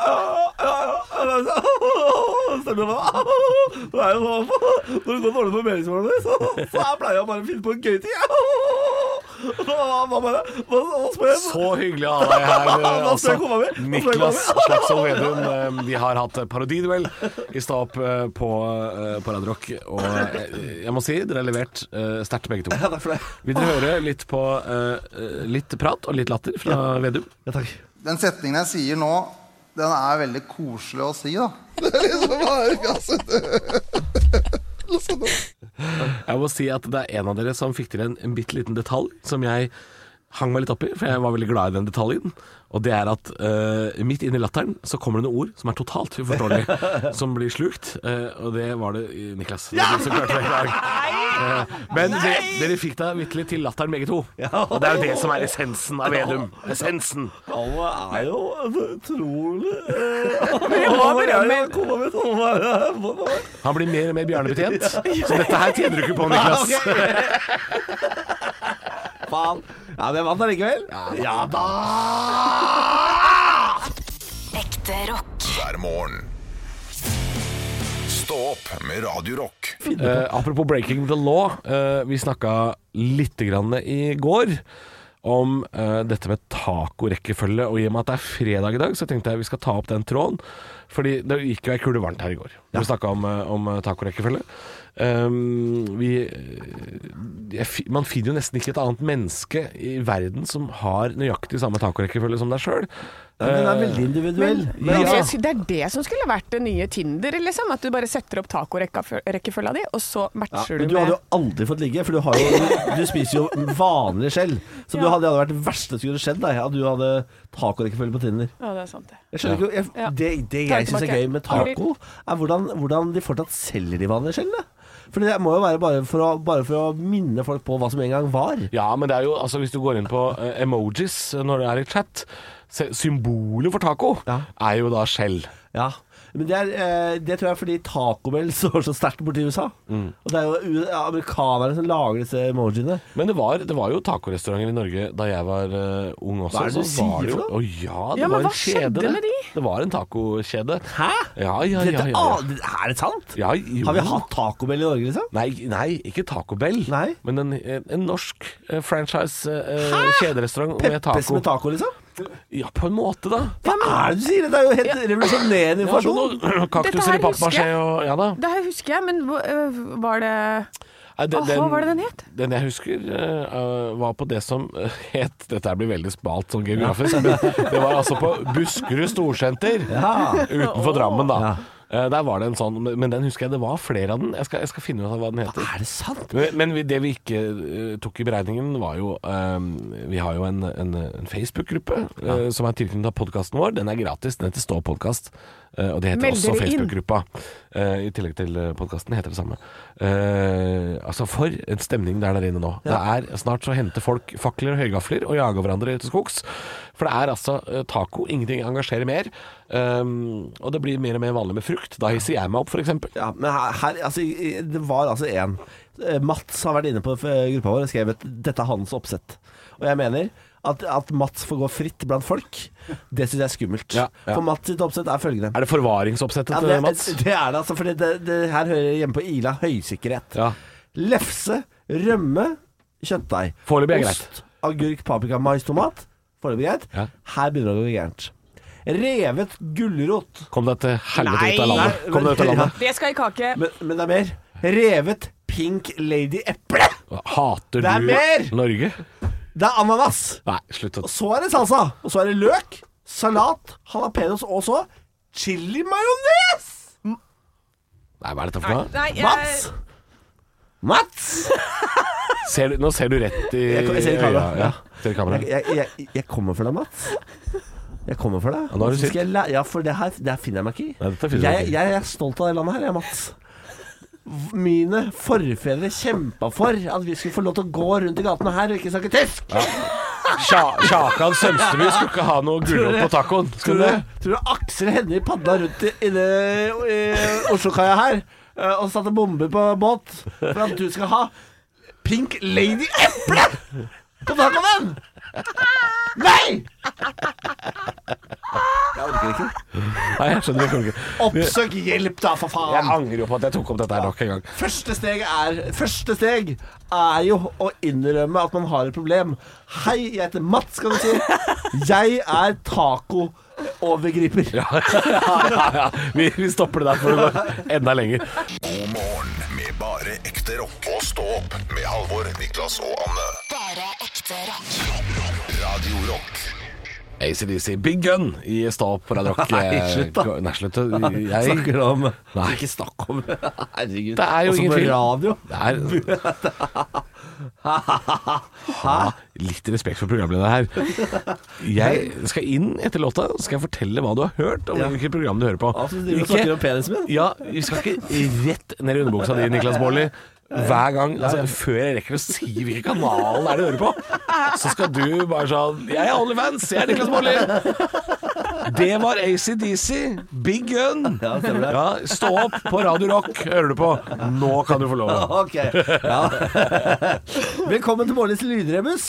ja, ja, ja. Det er jo sånn Når det går dårlig på meningsmålene, så, så jeg pleier jeg bare å finne på en gøy ting. Så hyggelig å ha deg her. Altså. Niklas? Slagsvold Vedum. eh, Vi har hatt parodiduell i Stå eh, på, eh, på Radio Rock. Og jeg må si dere har levert sterkt begge to. For. Vil dere høre litt på litt prat og litt latter fra Vedum? Den setningen jeg sier nå, den er veldig koselig å si, da. Det er liksom bare fjaset. Jeg må si at det er en av dere som fikk til en, en bitte liten detalj som jeg hang meg litt opp i, for jeg var veldig glad i den detaljen. Og det er at uh, midt inn i latteren så kommer det noen ord som er totalt uforståelige, som blir slukt. Uh, og det var det Niklas. Det var det uh. Men det, dere fikk da vitterlig til latteren begge to. Og det er jo det som er essensen av Vedum. Essensen. Alle er jo utrolig Han blir mer og mer bjørnebetjent. Så dette her tjener du ikke på, Niklas. Faen. Ja, men jeg vant allikevel. Ja da! Ekte rock. hver morgen. Stå opp med Radio Rock. Eh, apropos breaking the law. eh, vi snakka litt grann i går om eh, dette med tacorekkefølge. Og i og med at det er fredag i dag, så tenkte jeg vi skal ta opp den tråden. Fordi det gikk jo ei kule varmt her i går. Vi snakka om, eh, om tacorekkefølge. Um, vi, jeg, man finner jo nesten ikke et annet menneske i verden som har nøyaktig samme tacorekkefølge som deg sjøl. Ja, den er veldig individuell. Men, Men det, altså, det er det som skulle vært det nye Tinder, liksom. At du bare setter opp tacorekkefølga di, og så ja, matcher men du du hadde jo aldri fått ligge, for du, har jo, du spiser jo vanlig skjell. Så du hadde, det hadde vært det verste som kunne skjedd deg, at du hadde tacorekkefølge på Tinder. Ja, det er sant, det. Jeg skjønner ikke, jeg, Det, det jeg syns er gøy med taco, er hvordan, hvordan de fortsatt selger de vanlige skjellene. For det må jo være bare for, å, bare for å minne folk på hva som en gang var. Ja, men det er jo, altså hvis du går inn på eh, emojis når det er i chat, symbolet for taco Ja. er jo da skjell. Ja, men det, er, eh, det tror jeg er fordi Taco Bell står så sterkt borti USA. Mm. Og det er jo amerikanerne som lager disse emojiene. Men det var, det var jo tacorestauranter i Norge da jeg var uh, ung også. Hva er det du så sier for noe? Å ja, det Ja, var en kjede. det. med de? Det var en tacokjede. Hæ? Ja, ja, ja. Ja, ja. er det sant? ja jo. Har vi hatt Taco Bell i Norge, liksom? Nei, nei, ikke Taco Bell, Nei. men en, en, norsk eh, franchise eh, kjederestaurant med taco. Peppes med taco, liksom? Ja, på en måte, da. Hva er det du sier? Det er jo helt revolusjonerende Ja, informasjon. noe kaktuser i pappmasjé og Ja da. Det her husker jeg, men øh, var det Nei, den- Hva var det den het? Den jeg husker, uh, var på det som eh, het Dette blir veldig smalt sånn geografisk, men det var altså på Buskerud Storsenter Ja. utenfor Drammen, da. Ja. Eh, der var det en sånn, men den husker jeg det var flere av den. Jeg skal, jeg skal finne ut av hva den heter. Er det sant? Men, men vi, det vi ikke uh, tok i beregningen, var jo um, Vi har jo en, en, en Facebook-gruppe eh, som er tilknyttet podkasten vår. Den er gratis. Den heter Stå podkast. Eh, og det heter Meld også. Facebook-gruppa. eh, I tillegg til podkasten heter det samme. Eh, altså, for en stemning det er der inne nå. Det er Snart så henter folk fakler og høygafler og jager hverandre til skogs. For det er altså eh, taco. Ingenting engasjerer mer. Um, og det blir mer og mer vanlig med frukt. Da hisser jeg meg opp, f.eks. Ja, men her, her altså, det var altså én. Mats har vært inne på eh, gruppa vår og skrevet 'dette er hans oppsett'. Og jeg mener at, at Mats får gå fritt blant folk, det syns jeg er skummelt. Ja, ja. For Mats sitt oppsett er følgende. Er det forvaringsoppsettet, Ja, det, Mats? det er det, altså. For det, det her hører hjemme på Ila høysikkerhet. Ja. Lefse, rømme, kjøttdeig. Foreløpig er greit. Ost, agurk, paprika, mais, tomat. Foreløpig greit. Ja. Her begynner det å gå gærent. Revet gulrot. Kom deg til helvete ut av landet. Kom deg ut av landet. Det skal i kake. Men, men det er mer. Revet pink lady eple. Hater er du! Norge? Det er ananas. Nei, slutt å Og så er det salsa. Og så er det løk, salat, jalapeños og så chili-majones. Nei, hva er dette for noe? Nei, jeg, Mats! Mats! Ser du, nå ser du rett i Jeg, jeg ser i kamera. øya. Ja, ser i kamera. Jeg, jeg, jeg, jeg kommer for deg, Mats. Jeg kommer for deg. Ja, nå er du Så sint. skal jeg læ- Ja, for det her, det her finner jeg meg ikke i. Nei, dette finner du Jeg, ikke i. jeg er stolt av det landet her, jeg, Mats. Mine forfedre kjempa for at vi skulle få lov til å gå rundt i gatene her og ikke snakke tysk. Ja. Sjakan Sømsteby skulle ikke ha noe gulrot på tacoen. Tror Skulle du, tror du Aksel Hennie padla rundt i- det i Oslokaia her eh, og satte bomber på båt for at du skal ha Pink Lady Eple på tacoen din? Nei! Jeg orker ikke. Nei, jeg skjønner ikke. Oppsøk hjelp, da, for faen. Jeg angrer jo på at jeg tok opp dette her nok en gang. Første steg er Første steg er jo å innrømme at man har et problem. Hei, jeg heter Mats, skal du si. Jeg er taco-overgriper. Ja, ja, ja. Vi, vi stopper det der for å gå enda lenger. God morgen bare ekte rock. Og stå opp med Halvor, Niklas og Anne. Bare ekte rock. Radio Rock. ACDC Big Gun i Stå opp på Radio Rock. Nei, slutt da. Nei, slutt. Jeg, Snakker om Nei. Ikke snakk om Herregud. Det er jo Også ingen på tvil. radio. Det er ha litt respekt for programlederen her. Jeg skal inn etter låta, skal jeg fortelle hva du har hørt, og hvilket program du hører på. Min. Ja, vi skal ikke rett ned i underbuksa di, Niklas Baarli. Hver gang, altså Før jeg rekker å si hvilken kanal det er du hører på, så skal du bare sånn Jeg er OnlyFans, jeg er Niklas Baarli. Det var ACDC, Big Gun. Ja. Ja, stå opp på Radio Rock, hører du på. Nå kan du få lov. Ok. Ja. Velkommen til morgens lydrebus.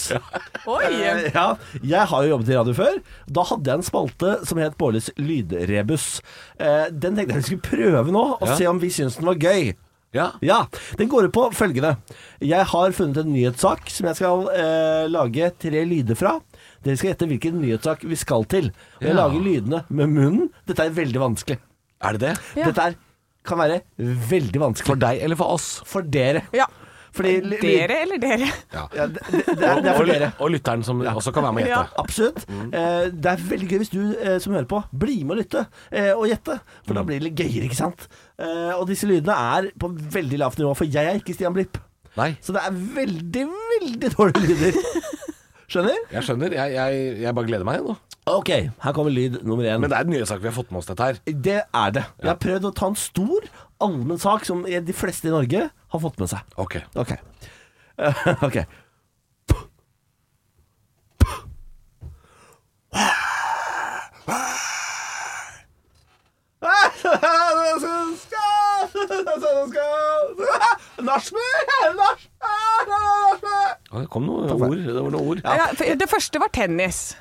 Oi! Eh, Ja, jeg har jo jobbet i radio før. Da hadde jeg en spalte som het Bårlis lydrebus. Eh, Den tenkte jeg vi skulle prøve nå, og se om vi syns den var gøy. Ja. Ja, Den går ut på følgende. Jeg har funnet en nyhetssak som jeg skal eh, lage tre lyder fra. Dere skal gjette hvilken nyhetssak vi skal til. Og jeg Ja. lager lydene med munnen. Dette er veldig vanskelig. Er det det? Ja. Dette er, kan være veldig vanskelig. For deg eller for oss? For dere. Ja. Fordi ly- Dere eller dere? Ja, det, det, det, er, det er for dere. og lytteren som også kan være med og Ja. gjette. Absolutt. Mm. Eh, det er veldig gøy hvis du eh, som hører på, blir med og lytte eh, og gjette. For Mm. da blir det litt gøyere, ikke sant? Eh, og disse lydene er på veldig lavt nivå, for jeg er ikke Stian Blipp. Nei, Så det er veldig, veldig dårlige lyder. Skjønner? jeg skjønner. Jeg, jeg, jeg bare gleder meg nå. Ok, her kommer lyd nummer én. Men det er den nye saken vi har fått med oss dette her. Det er det. Jeg har prøvd å ta en stor, allmenn sak som de fleste i Norge har fått med seg. Ok. Ok. Eh, Nachspiel! Nachspiel! Ja, Det kom noen ord. Det var noen ord. Ja, det første var tennis.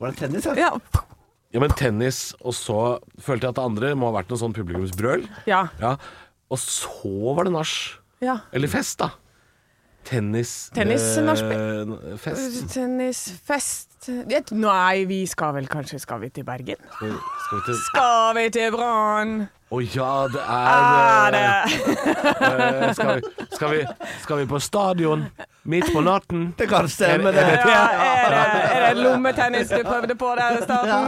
Var det tennis, ja? Ja. Ja, men tennis, og så følte jeg at det andre må ha vært noe sånn publikumsbrøl. Ja. Ja. Og så var det nach. ja. Eller fest, da. Tennis Tennis, eh, nachspiel. Fest. Tennisfest Nei, vi skal vel kanskje Skal vi til Bergen? Skal vi- skal vi til Skal vi til Brann? Å ja, det Er er det eh, skal, vi, skal, vi, skal vi på stadion midt på natten? Det kan stemme, Er- det. er det- ja, er, det, er det lommetennis du prøvde på der i Ja,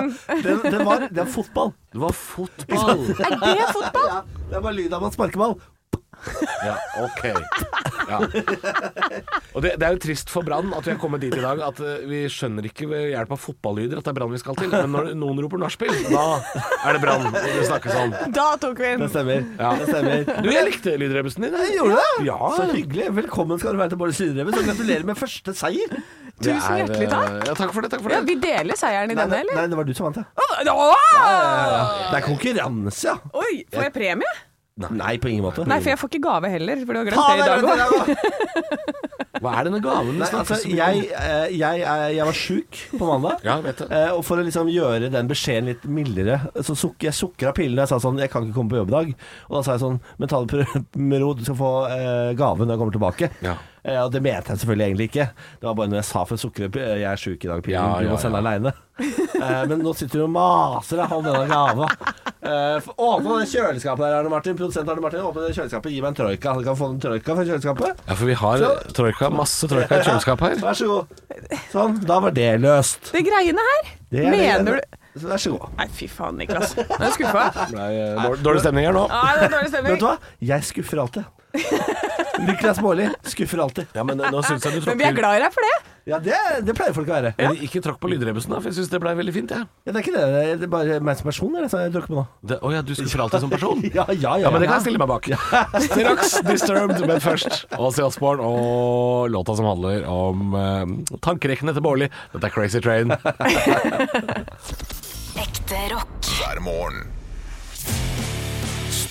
det, det, var, det var fotball. Det var fotball. Er det fotball? Ja, det var lyd av en sparkeball. Ja, ok. Ja. Og det, det er jo trist for Brann at vi har kommet dit i dag at eh, vi skjønner ikke ved hjelp av fotballyder at det er Brann vi skal til. Men når noen roper nachspiel, da er det Brann det snakkes om. Da tok vi Det stemmer. Ja. Det stemmer. Du, jeg likte lydrebusen din. Jeg gjorde det? Ja. Så hyggelig. Velkommen skal du være til Bård Lydrebus, og gratulerer med første seier. Det Tusen er, hjertelig takk. eh, Ja, takk for det. Takk for Ja, det. vi deler seieren i Nei, denne, nei, eller? nei, det var du som vant, ja. Åh, åh! Det er konkurranse, ja. Oi, får jeg premie? Nei, på ingen måte. Nei, for jeg får ikke gave heller, for du har grønt glemt det i dag òg. det. Hva er denne gaven du Nei, snakker altså, jeg, eh, jeg, jeg, jeg var sjuk på mandag. Ja, vet det. Eh, og for å liksom gjøre den beskjeden litt mildere, så suk jeg sukra pillene. Jeg sa sånn Jeg kan ikke komme på jobb i dag. Og da sa jeg sånn Men ta det med ro, du skal få eh, gave når jeg kommer tilbake. Ja. Eh, og det mente jeg selvfølgelig egentlig ikke. Det var bare når jeg sa for sukkeret eh, Jeg er sjuk i dag, pillen. Ja, du må sende deg aleine. Eh, men nå sitter du og maser deg om denne gava. Åpne det kjøleskapet der, Arne Martin. Produsent Arne Martin. Åpne det kjøleskapet. Gi meg en troika. Du kan få en troika fra kjøleskapet. Ja, for vi har troika, masse troika i kjøleskapet her. Vær så god. Sånn. Da var det løst. Det greiene her, Det er mener du Så Vær så god. Nei, fy faen, Niklas. Nå er jeg skuffa. Dårlig- stemning her nå. Nei, det er dårlig Vet du hva? Jeg skuffer alltid. Niklas Baarli skuffer alltid. Ja, men nå syns jeg du Men vi er tråkker glad i deg for det. Ja, det, det pleier folk å være. Men Ikke tråkk på lydrebusen, da, for jeg syns det blei veldig fint. jeg. Ja, det er ikke det. Det er bare meg som person er det som jeg på nå. Det- Å ja, du skuffer alltid som person? Ja, ja, ja. Ja, men det kan jeg stille meg bak. Straks Disturbed, men først Åse Osborn og låta som handler om eh, tankerekkene til Bårli. Dette er Crazy Train. Ekte rock. hver morgen.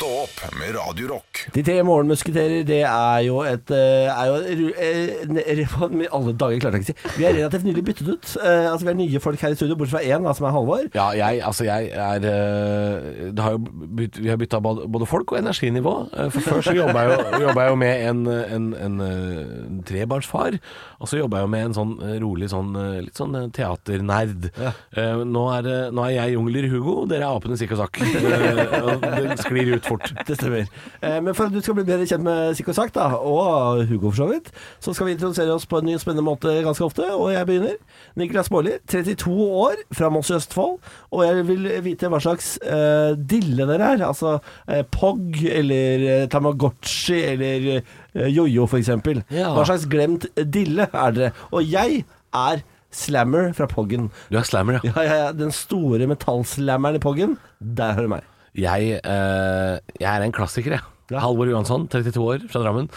Stå opp med Radio Rock. De tre morgenmusketerer, det er jo et eh, er jo, er, eh, alle dager klarte jeg ikke å si. Vi er relativt nylig byttet ut. Eh, altså Vi er nye folk her i studio, bortsett fra én, da, som er Halvor. Ja, jeg, altså jeg er det har jo bytt, Vi har bytta både, folk og energinivå. For før så jobba jeg, jo- jeg jo med en, en, en, en trebarnsfar. Og så jobba jeg jo med en sånn rolig sånn litt sånn teaternerd. Eh, Nå, er, nå er jeg jungler Hugo, dere er apene Sikk og Sakk. Det sklir ut fort. Det stemmer. Eh, men for at du skal bli bedre kjent med Sikk og Sakk, da, og Hugo for så vidt, så skal vi introdusere oss på en ny og spennende måte ganske ofte. Og jeg begynner. Niklas Baarli, 32 år, fra Moss i Østfold. Og jeg vil vite hva slags uh, dille dere er. Altså uh, Pog eller uh, Tamagotchi eller uh, jojo, for eksempel. Ja. Hva slags glemt dille er dere? Og jeg er Slammer fra Poggen. Du er slammer, ja. Ja, ja, ja. Den store metallslammeren i Poggen. Der hører du meg. Jeg, eh, jeg er en klassiker, jeg. Halvor Johansson, 32 år, fra Drammen.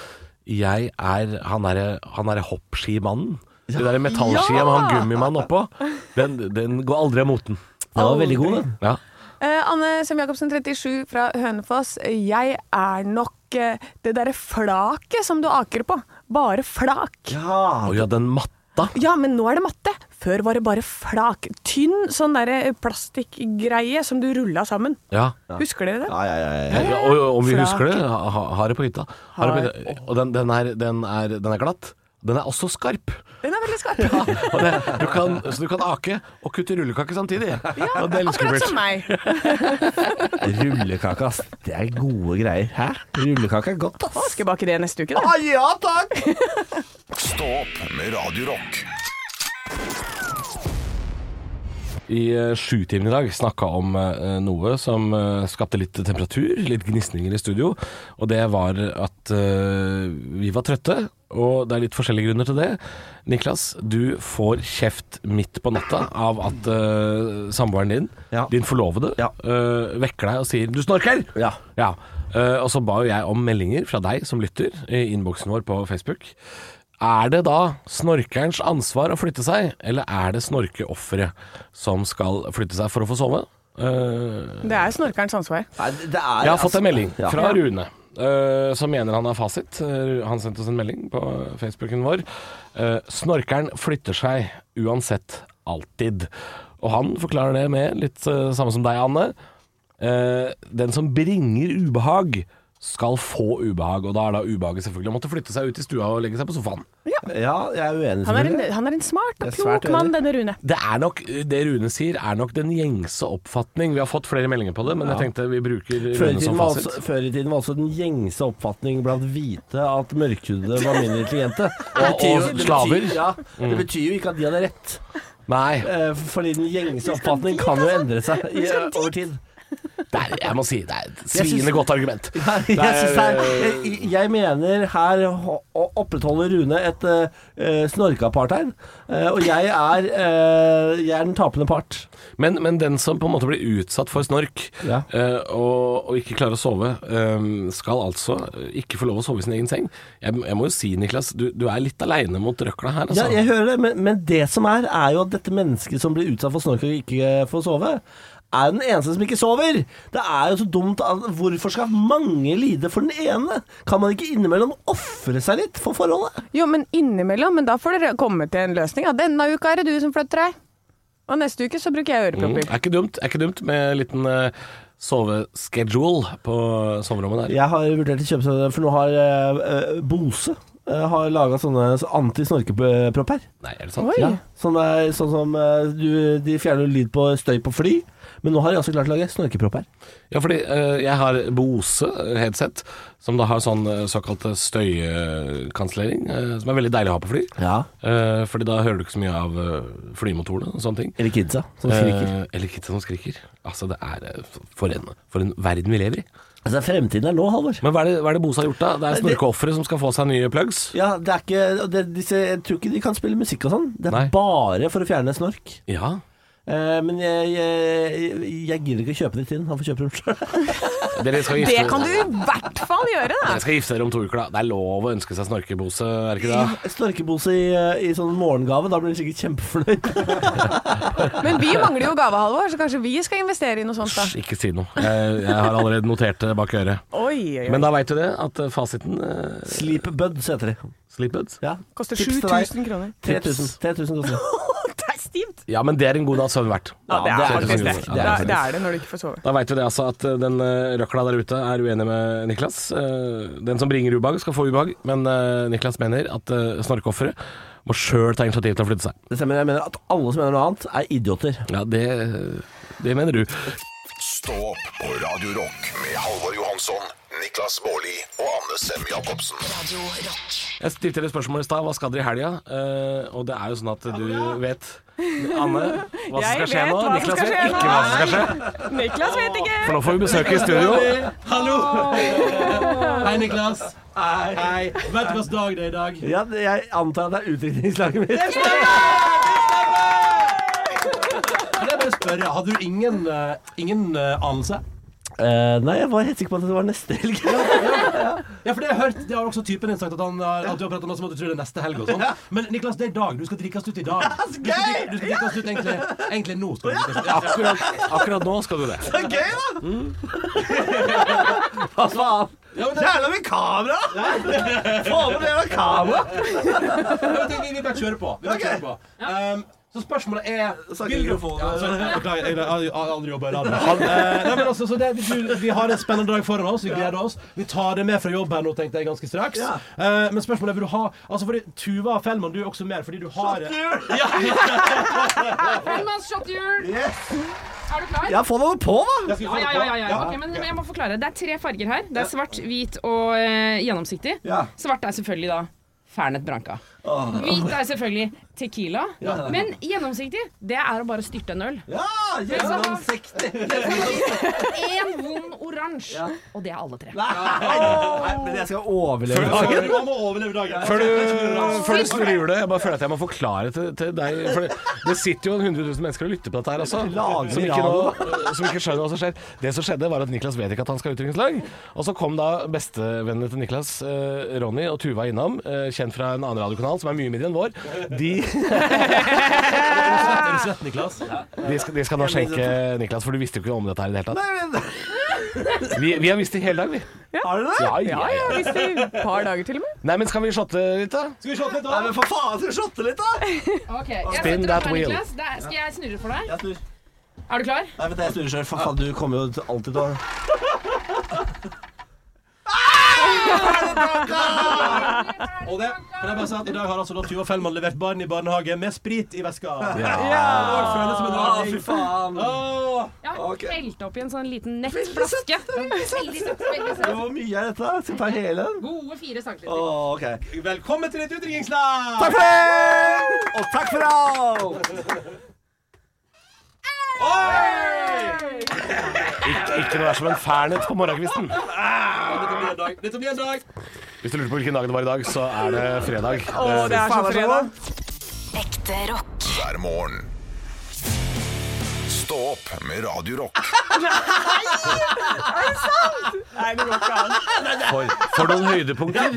Jeg er han derre han derre hoppskimannen. Det der metallskia med han gummimannen oppå. Den, den går aldri av moten. Den var veldig god, den. Ja. Eh, Anne Sem Jacobsen, 37, fra Hønefoss. Jeg er nok eh, det derre flaket som du aker på. Bare flak. Ja, Å ja, den matta. Ja, men nå er det matte. Før var det bare flak. Tynn sånn derre plastikkgreie som du rulla sammen. Ja. Husker dere det? ja, ja, ja, ja. Ja, og, og om vi Flak. husker det, ha, ha- har det på hytta. Har det på hytta. Og den, den, er, den, er, den er glatt. Den er også skarp. Den er veldig skarp. Og det, du kan, så du kan ake og kutte rullekake samtidig. Ja, og det litt akkurat som meg. Rullekake, ass. Det er gode greier. Hæ? Rullekake er godt, ass. Å, Skal jeg bake det neste uke, da? Ah, ja takk! Stå opp med Radio Rock. I uh, sjutimen i dag snakka om eh, noe som eh, skapte litt temperatur, litt gnisninger i studio. Og det var at eh, vi var trøtte, og det er litt forskjellige grunner til det. Niklas, du får kjeft midt på natta av at eh, samboeren din, Ja. din forlovede, Ja. eh, vekker deg og sier 'du snorker'! Ja. Ja. Eh, og så ba jo jeg om meldinger fra deg som lytter i innboksen vår på Facebook. Er det da snorkerens ansvar å flytte seg, eller er det snorkeofferet som skal flytte seg for å få sove? Uh, Det er snorkerens ansvar. Nei, det er, jeg har fått en melding Ja. fra Rune, Uh, som mener han har fasit. Uh, han sendte oss en melding på Facebooken vår. Eh, snorkeren flytter seg uansett alltid. Og han forklarer det med litt samme som deg, Anne. Eh, den som bringer ubehag, skal få ubehag. Og da er da ubehaget selvfølgelig å måtte flytte seg ut i stua og legge seg på sofaen. Ja, jeg er uenig, Han er en, han er en smart og klok mann, denne Rune. Det er nok, det Rune sier, er nok den gjengse oppfatning. Vi har fått flere meldinger på det, men jeg tenkte vi bruker Før Rune som fasit. før i tiden var også den gjengse oppfatning blant hvite at mørkhudede var mindre intelligente. og, Og- jo- det slaver. betyr- Ja, det betyr jo ikke at de hadde rett. Nei, Eh, Fordi den gjengse oppfatning kan jo endre seg i, over tid. Er, jeg må si det er et Jeg sviende godt argument. Jeg, synes er, jeg, jeg mener her opprettholder Rune et uh, snorkeapartheid. uh, og jeg er, uh, jeg er den tapende part. Men, men den som på en måte blir utsatt for snork Ja. uh, og, og ikke klarer å sove, eh, skal altså ikke få lov å sove i sin egen seng. Jeg, jeg må jo si, Niklas, du, du er litt aleine mot røkla her, Ja, altså. jeg hører det, men, men det som er, er jo at dette mennesket som blir utsatt for snork og ikke får sove, er den eneste som ikke sover. Det er jo så dumt at Hvorfor skal mange lide for den ene? Kan man ikke innimellom ofre seg litt for forholdet? Jo, men innimellom, men da får dere komme til en løsning. Ja, denne uka er det du som flytter deg. Og neste uke så bruker jeg Mm, er ikke dumt, er ikke dumt med en liten uh, soveschedule på soverommet der. Jeg har vurdert å kjøpe sånn, for nå har eh, Bose har laga sånne anti-snorkepropper. Nei, er det sant? Ja, sånn, er, sånn som eh, du, De fjerner lyd på støy på fly, men nå har de også klart å lage snorkepropper. Ja, fordi eh, jeg har Bose headset, som da har sånn eh, såkalt støykansellering, eh, som er veldig deilig å ha på fly. Ja. Eh, fordi da hører du ikke så mye av eh, flymotorene og sånne ting. Eller kidsa som skriker. Eh, eller kidsa som skriker. Altså, det er eh, for en, for en verden vi lever i. Altså, fremtiden er nå, Halvor. Men hva er det, hva er det Bose har gjort da? Det er snorkeofre som skal få seg nye plugs? Ja, det er ikke det, disse, Jeg tror ikke de kan spille musikk og sånn. Det er Nei. bare for å fjerne snork. Ja. Eh, men jeg, jeg, jeg gidder ikke å kjøpe de til han. Han får kjøpe dem sjøl. Dere skal Det kan du i hvert fall gjøre, da. dere skal gifte dere om to uker, da. Det er lov å ønske seg snorkebose, er det ikke det? Snorkebose i, i sånn morgengave. Da blir du sikkert kjempefornøyd. Men vi mangler jo gave, Halvor, så kanskje vi skal investere i noe sånt, da. Ikke si noe. Jeg, jeg har allerede notert det bak øret. Oi, oi, oi. Men da veit du det, at eh, fasiten uh, Sleep Buds heter de. Sleepbuds? Ja. Koster Tips til deg. 7000 kroner. 3000 3000 koster det. Stivt! Ja, men det er en god natts søvn verdt. Ja, det er det er det. det. Det er, det er det når du ikke får sove. Da veit du det altså at eh, den eh, røkla der ute er uenig med Niklas. Eh, Den som bringer ubehag, skal få ubehag, men Niklas mener at snorkeofferet må sjøl ta initiativ til å flytte seg. Det stemmer. Jeg mener at alle som mener noe annet, er idioter. Ja, det, det mener du. Stå opp på Radio Rock med Halvor Johansson, Niklas Baarli og Anne Sem Jacobsen. Radio Rock. Jeg stilte dere spørsmål i stad. Hva skal dere i helga? Eh, og det er jo sånn at du vet Anne, hva som Jeg skal skje nå. hva Niklas skal vet skje ikke hva som skal skje. Niklas vet ikke! For nå får vi besøk i studio. Hallo! Hei, Niklas. Hei. Vet du hvilken dag det er i dag? Ja, jeg antar at det er utdrikningslaget mitt. Kan jeg bare spørre, hadde du ingen, eh, ingen eh, anelse? Eh, nei, jeg var helt sikker på at det var neste helg. Ja, for det har jeg hørt. Det har også typen din sagt at, han, har- at du har pratet om som at du tror det er neste helg og sånn. Men Niklas, det er i dag. Du skal drikkes ut i dag. Du skal, du skal drikkes ut egentlig, egentlig nå. Skal du drikkes ut. Ja. Akkurat, akkurat nå skal du det. Så gøy, da! Hva faen? Ja, det- Jævla mye kamera! Få med det jævla kamera! Ja, men tenk, vi, vi bare kjører på. Vi bare kjører på. Um, så spørsmålet er vil du- jeg har aldri jobba i radio. Eh, men altså, så det, vi har en spennende dag foran oss. Vi gleder oss. Vi tar det med fra jobb her nå, tenkte jeg ganske straks. Ja. Eh, men spørsmålet er vil du ha Altså fordi Tuva Fellmann, du er også med fordi du har Fellmanns shotjul! Er du klar? Ja, få noe på, da! Ja, ja, ja, ja, ja. Ok, men, men jeg må forklare. Det er tre farger her. Det er svart, hvit og uh, gjennomsiktig. Ja. Svart er selvfølgelig da Fernet Branca. Hvit er selvfølgelig Tequila. Men gjennomsiktig, det er å bare styrte en øl. Ja, gjennomsiktig. En vond oransje. Og det er alle tre. Nei, men jeg skal overleve. dagen. Du må overleve dagen. Før du, før du snur hjulet, jeg bare føler at jeg må forklare til, til deg For det, det sitter jo 100 000 mennesker og lytter på dette her også, som ikke, nå, som ikke skjønner hva som skjer. Det som skjedde, var at Niklas vet ikke at han skal ha utdrikningslag. Og så kom da bestevennene til Niklas, eh, Ronny og Tuva innom, eh, kjent fra en annen radiokanal som er mye mindre enn vår. De, Er du svett, Niklas? de, skal, de skal nå skjenke Niklas, for du visste jo ikke om dette her i det hele tatt. Vi, vi har visst det hele dag, vi. har du det? Ja, Ja, ja, ja, ja. hvis det et par dager til og med. Nei, men skal vi shotte litt, da? Skal vi shotte litt, Nei, da? men for faen, skal vi shotte litt, da? Ok, jeg Spin setter that opp her, wheel. Niklas. Det er- Skal jeg snurre for deg? Jeg snur. Er du klar? Nei, vet jeg snurrer sjøl. For faen, du kommer jo alltid til å Og det, kan jeg bare si at I dag har altså da Tuva Fellmann levert barn i barnehage med sprit i veska. Og føles som en rar ting. Fy faen. Åh. Jeg har Ok. opp i en sånn liten nettflaske. Veldig søtt. veldig søtt. Hvor mye er dette? Skal vi ta hele den? Gode fire. Å, ok. Velkommen til et utdrikningslag! Takk for det! Og takk for alt! Ikke, ikke noe er som en fernet på morgenkvisten. Dette blir en dag. Dette blir en dag. Hvis du lurer på hvilken dag det var i dag, så er det fredag. Å, det er så fredag. Ekte rock. hver morgen. Stå opp med Radio Rock. Nei, det går ikke an. For, for noen høydepunkter.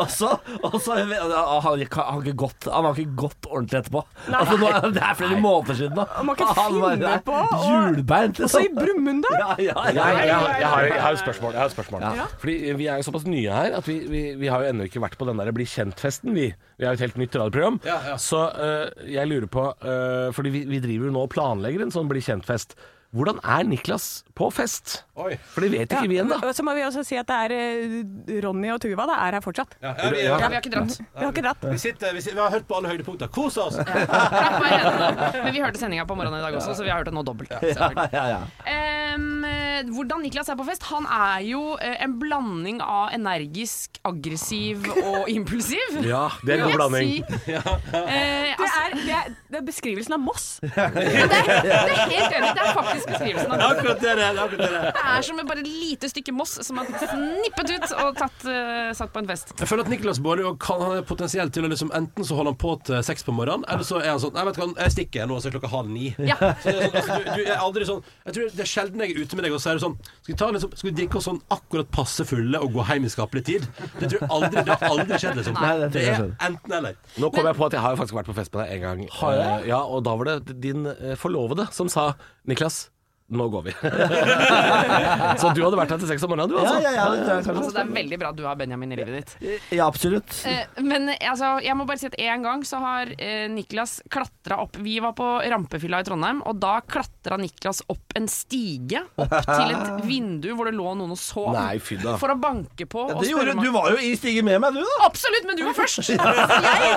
Og så, og så han, har ikke- han, gått, han har ikke gått ordentlig etterpå. Altså, nå, er- det er flere måneder siden nå. Han kan ikke var finne der på å- Hjulbeint, Og så i liksom. Brumunddal. Ja, ja, ja. jeg, jeg, har- jo spørsmål. Jeg har spørsmål. Fordi Vi er jo såpass nye her at vi, vi, vi har jo ennå ikke vært på den der Bli kjent-festen. Vi. vi har jo et helt nytt radioprogram. Ja, ja. Så uh, jeg lurer på uh, Fordi vi, vi driver jo nå og planlegger en sånn Bli kjent-fest. Hvordan er Niklas på fest? Oi. For det vet ikke vi ennå. Og så må vi også si at det er eh, Ronny og Tuva da, er her fortsatt. Ja, ja, vi, Ja, vi har ikke dratt. Vi har ikke dratt. vi, sitter, vi, sitter, vi har hørt på alle høydepunkter. Kos oss! Men vi hørte sendinga på morgenen i dag også, så vi har hørt det nå dobbelt. ja, ja, ja. Eh, Eh, hvordan Niklas er på fest? Han er jo eh, en blanding av energisk, aggressiv og impulsiv. Ja, det er en god blanding. si. Eh, Det er, det, er, det er beskrivelsen av Moss. det, er, det er helt enig. Det er faktisk beskrivelsen av er akkurat det akkurat det det er. Det er som bare et lite stykke moss som er snippet ut og tatt, uh, satt på en fest. Jeg føler at Niklas Baarli kan han er potensielt til å liksom Enten så holder han på til seks på morgenen, eller så er han sånn Jeg vet hva, jeg stikker nå, så er klokka halv ni. Ja. Så det er sånn, altså, du, du er aldri sånn Jeg tror Det er sjelden jeg er ute med deg, og så er det sånn Skal vi, ta liksom, skal vi drikke oss sånn akkurat passe fulle og gå hjem i skapelig tid? Det tror jeg aldri Det har aldri skjedd, liksom. Nei, det det er enten eller. Nå kom jeg på at jeg har jo faktisk vært på fest med deg en gang. Har jeg? Eh, Ja, og da var det din eh, forlovede som sa Niklas, nå går vi. så du hadde vært her til seks om morgenen, du altså? ja, ja, det tror jeg Altså, det er veldig bra at du har Benjamin i livet ditt. Ja, absolutt. Eh, men altså, jeg må bare si at en gang så har eh, Niklas klatra opp Vi var på rampefylla i Trondheim, og da klatra Niklas opp en stige opp til et vindu hvor det lå noen og sov. Nei, fy da. For å banke på Ja, Det gjorde, du var jo i stigen med meg, du, da. Absolutt, men du var først! Jeg,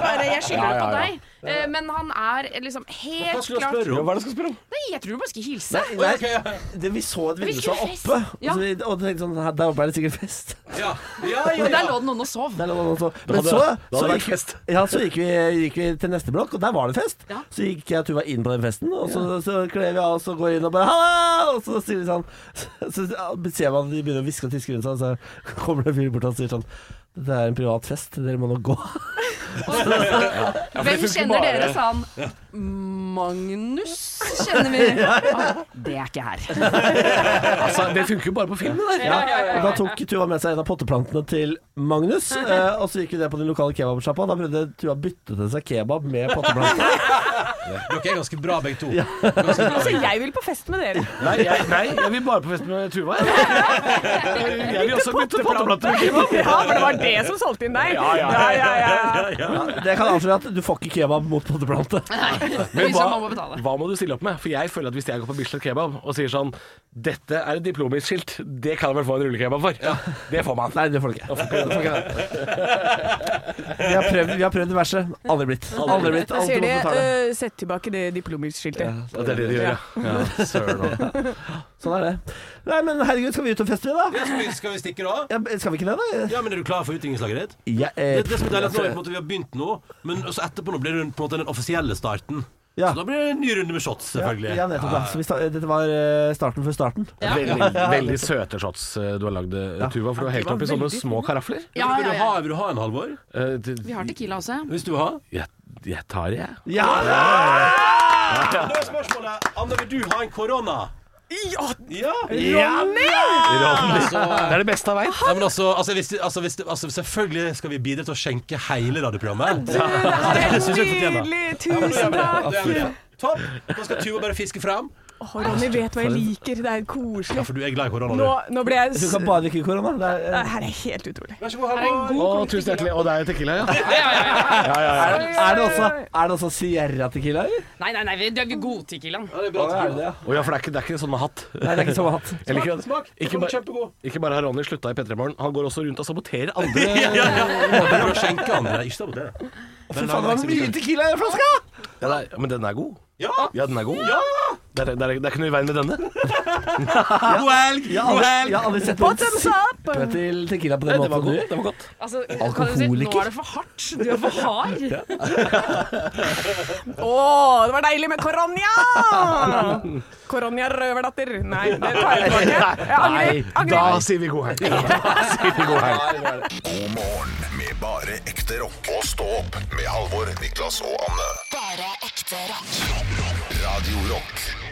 bare, jeg skylder Ja, det ja, på deg. Eh, Men han er liksom Hva helt skulle du klart spørre om? Hva er det du skal spørre om? Nei, jeg tror du bare skal hilse. Nei, det, vi så et vindu som var oppe, Ja. og, så, vi- og tenkte sånn her, Der oppe er det sikkert fest. Ja, ja, ja, der lå det noen og sov. Der lå noen og sov. Men så, så, gikk, fest. ja, så gikk, vi, gikk vi til neste blokk, og der var det fest. Ja. Så gikk jeg og Tuva inn på den festen, og så, så kler vi av oss og går inn og bare Halla! Og så sier vi sånn Så ser man at de begynner å hviske og tiske rundt seg, og så kommer det en fyr bort og sier sånn Dette er en privat fest, dere må nå gå. Hvem kjenner dere, sa han. Magnus kjenner vi. Ah, det er ikke her. Altså, det funker jo bare på film, det der. Ja, og Da tok Tuva med seg en av potteplantene til Magnus, eh, og så gikk vi ned på den lokale kebabsjappa. Da prøvde Tuva å bytte til seg kebab med potteplante. Dere er ganske bra, begge to. Altså, jeg vil på fest med dere. Nei, jeg, nei, jeg vil bare på fest med Tuva. Jeg, jeg vil også bytte potteplante med kebab. Ja, for det var det som solgte inn deg. Ja, ja, ja. ja, ja, ja. Det kan avsløre at du får ikke kebab mot potteplante. Men hva, hva må du stille opp med? For jeg føler at hvis jeg går på Bislett Kebab og sier sånn Dette er et diplomisk skilt, det kan jeg vel få en rullekebab for? Det får man. Nei, det får du ikke. Det får ikke. Vi har prøvd, vi har prøvd diverse. Aldri blitt. Aldri blitt. Da sier de uh, 'sett tilbake det diplomisk-skiltet'. Ja, det er det de gjør, ja. ja søren òg. Sånn er det. Nei, men herregud, skal vi ut og feste, da? Ja, skal, vi, skal vi stikke da? Ja, skal vi ikke det, da? Ja, men Er du klar for utdrikningslaget ditt? Ja, eh, Det, det som er deilig at nå på en måte vi har begynt nå, men også etterpå nå blir det på en måte den offisielle starten. Ja. Så da blir det en ny runde med shots, selvfølgelig. Ja, nettopp. Ja. Så vi dette var eh, starten før starten. Veldig, veldig søte shots eh, du har lagd, eh, Tuva. For du har helt oppi sånne små karafler. Ja, vil, ja, du ja. ha, vil du ha en, Halvor? Eh, det- Vi har Tequila også. Hvis du vil ha? Jeg, jeg tar det, jeg. Ja! Da er spørsmålet Anne, vil du ha en korona? Ja, Ja! Det er det beste jeg veit. Ja, men altså, altså, hvis, altså, hvis, altså, Selvfølgelig skal vi bidra til å skjenke hele radioprogrammet. det er nydelig. Tusen takk. Topp! Nå skal Tuva bare fiske fram. Åh, Ronny vet hva jeg liker. Det er koselig. Ja, for du er glad i korona, Nå, du. nå ble jeg Du kan bare drikke korona. Det er, Det her er helt utrolig. Vær så god, Ha en Halvor. god Å, tusen hjertelig. Og det er tequila, ja. Ja, ja, ja, ja. er, er, det også, er det også Sierra Tequila. Nei, nei, nei, det er god tequila Ja, det er bra. det det? ja? Å ja, for det er ikke, det er ikke sånn med hatt. Nei, det er ikke samme hatt. Smak, ikke, det. Smak. Ikke, bare- ikke bare har Ronny slutta i P3 Morgen, han går også rundt og saboterer andre. Ja, ja, ja. For å skjenke andre. Ikke sabotere. Fy faen, det var mye Tequila i flaska! Ja, det er, men den er god. Ja! Ja, den er god. Det, er, det, er, det er ikke noe i veien med denne. God helg! Jeg har God aldri, helg! jeg har aldri sett noen Bottoms up! sippe til Tequila på den det var måten du godt. gjør. Det var godt. Altså, kan du si, nå Alkoholiker. er det for hardt. Du er for hard. Å, det var deilig med koronia! Koronia røverdatter. Nei, det tar jeg tilbake. Jeg angrer. Nei, da angrer. sier vi god helg. Da sier vi god helg. God morgen med bare ekte rock. Og stå opp med Halvor, Niklas og Anne. Bare ekte rock. Radio Rock.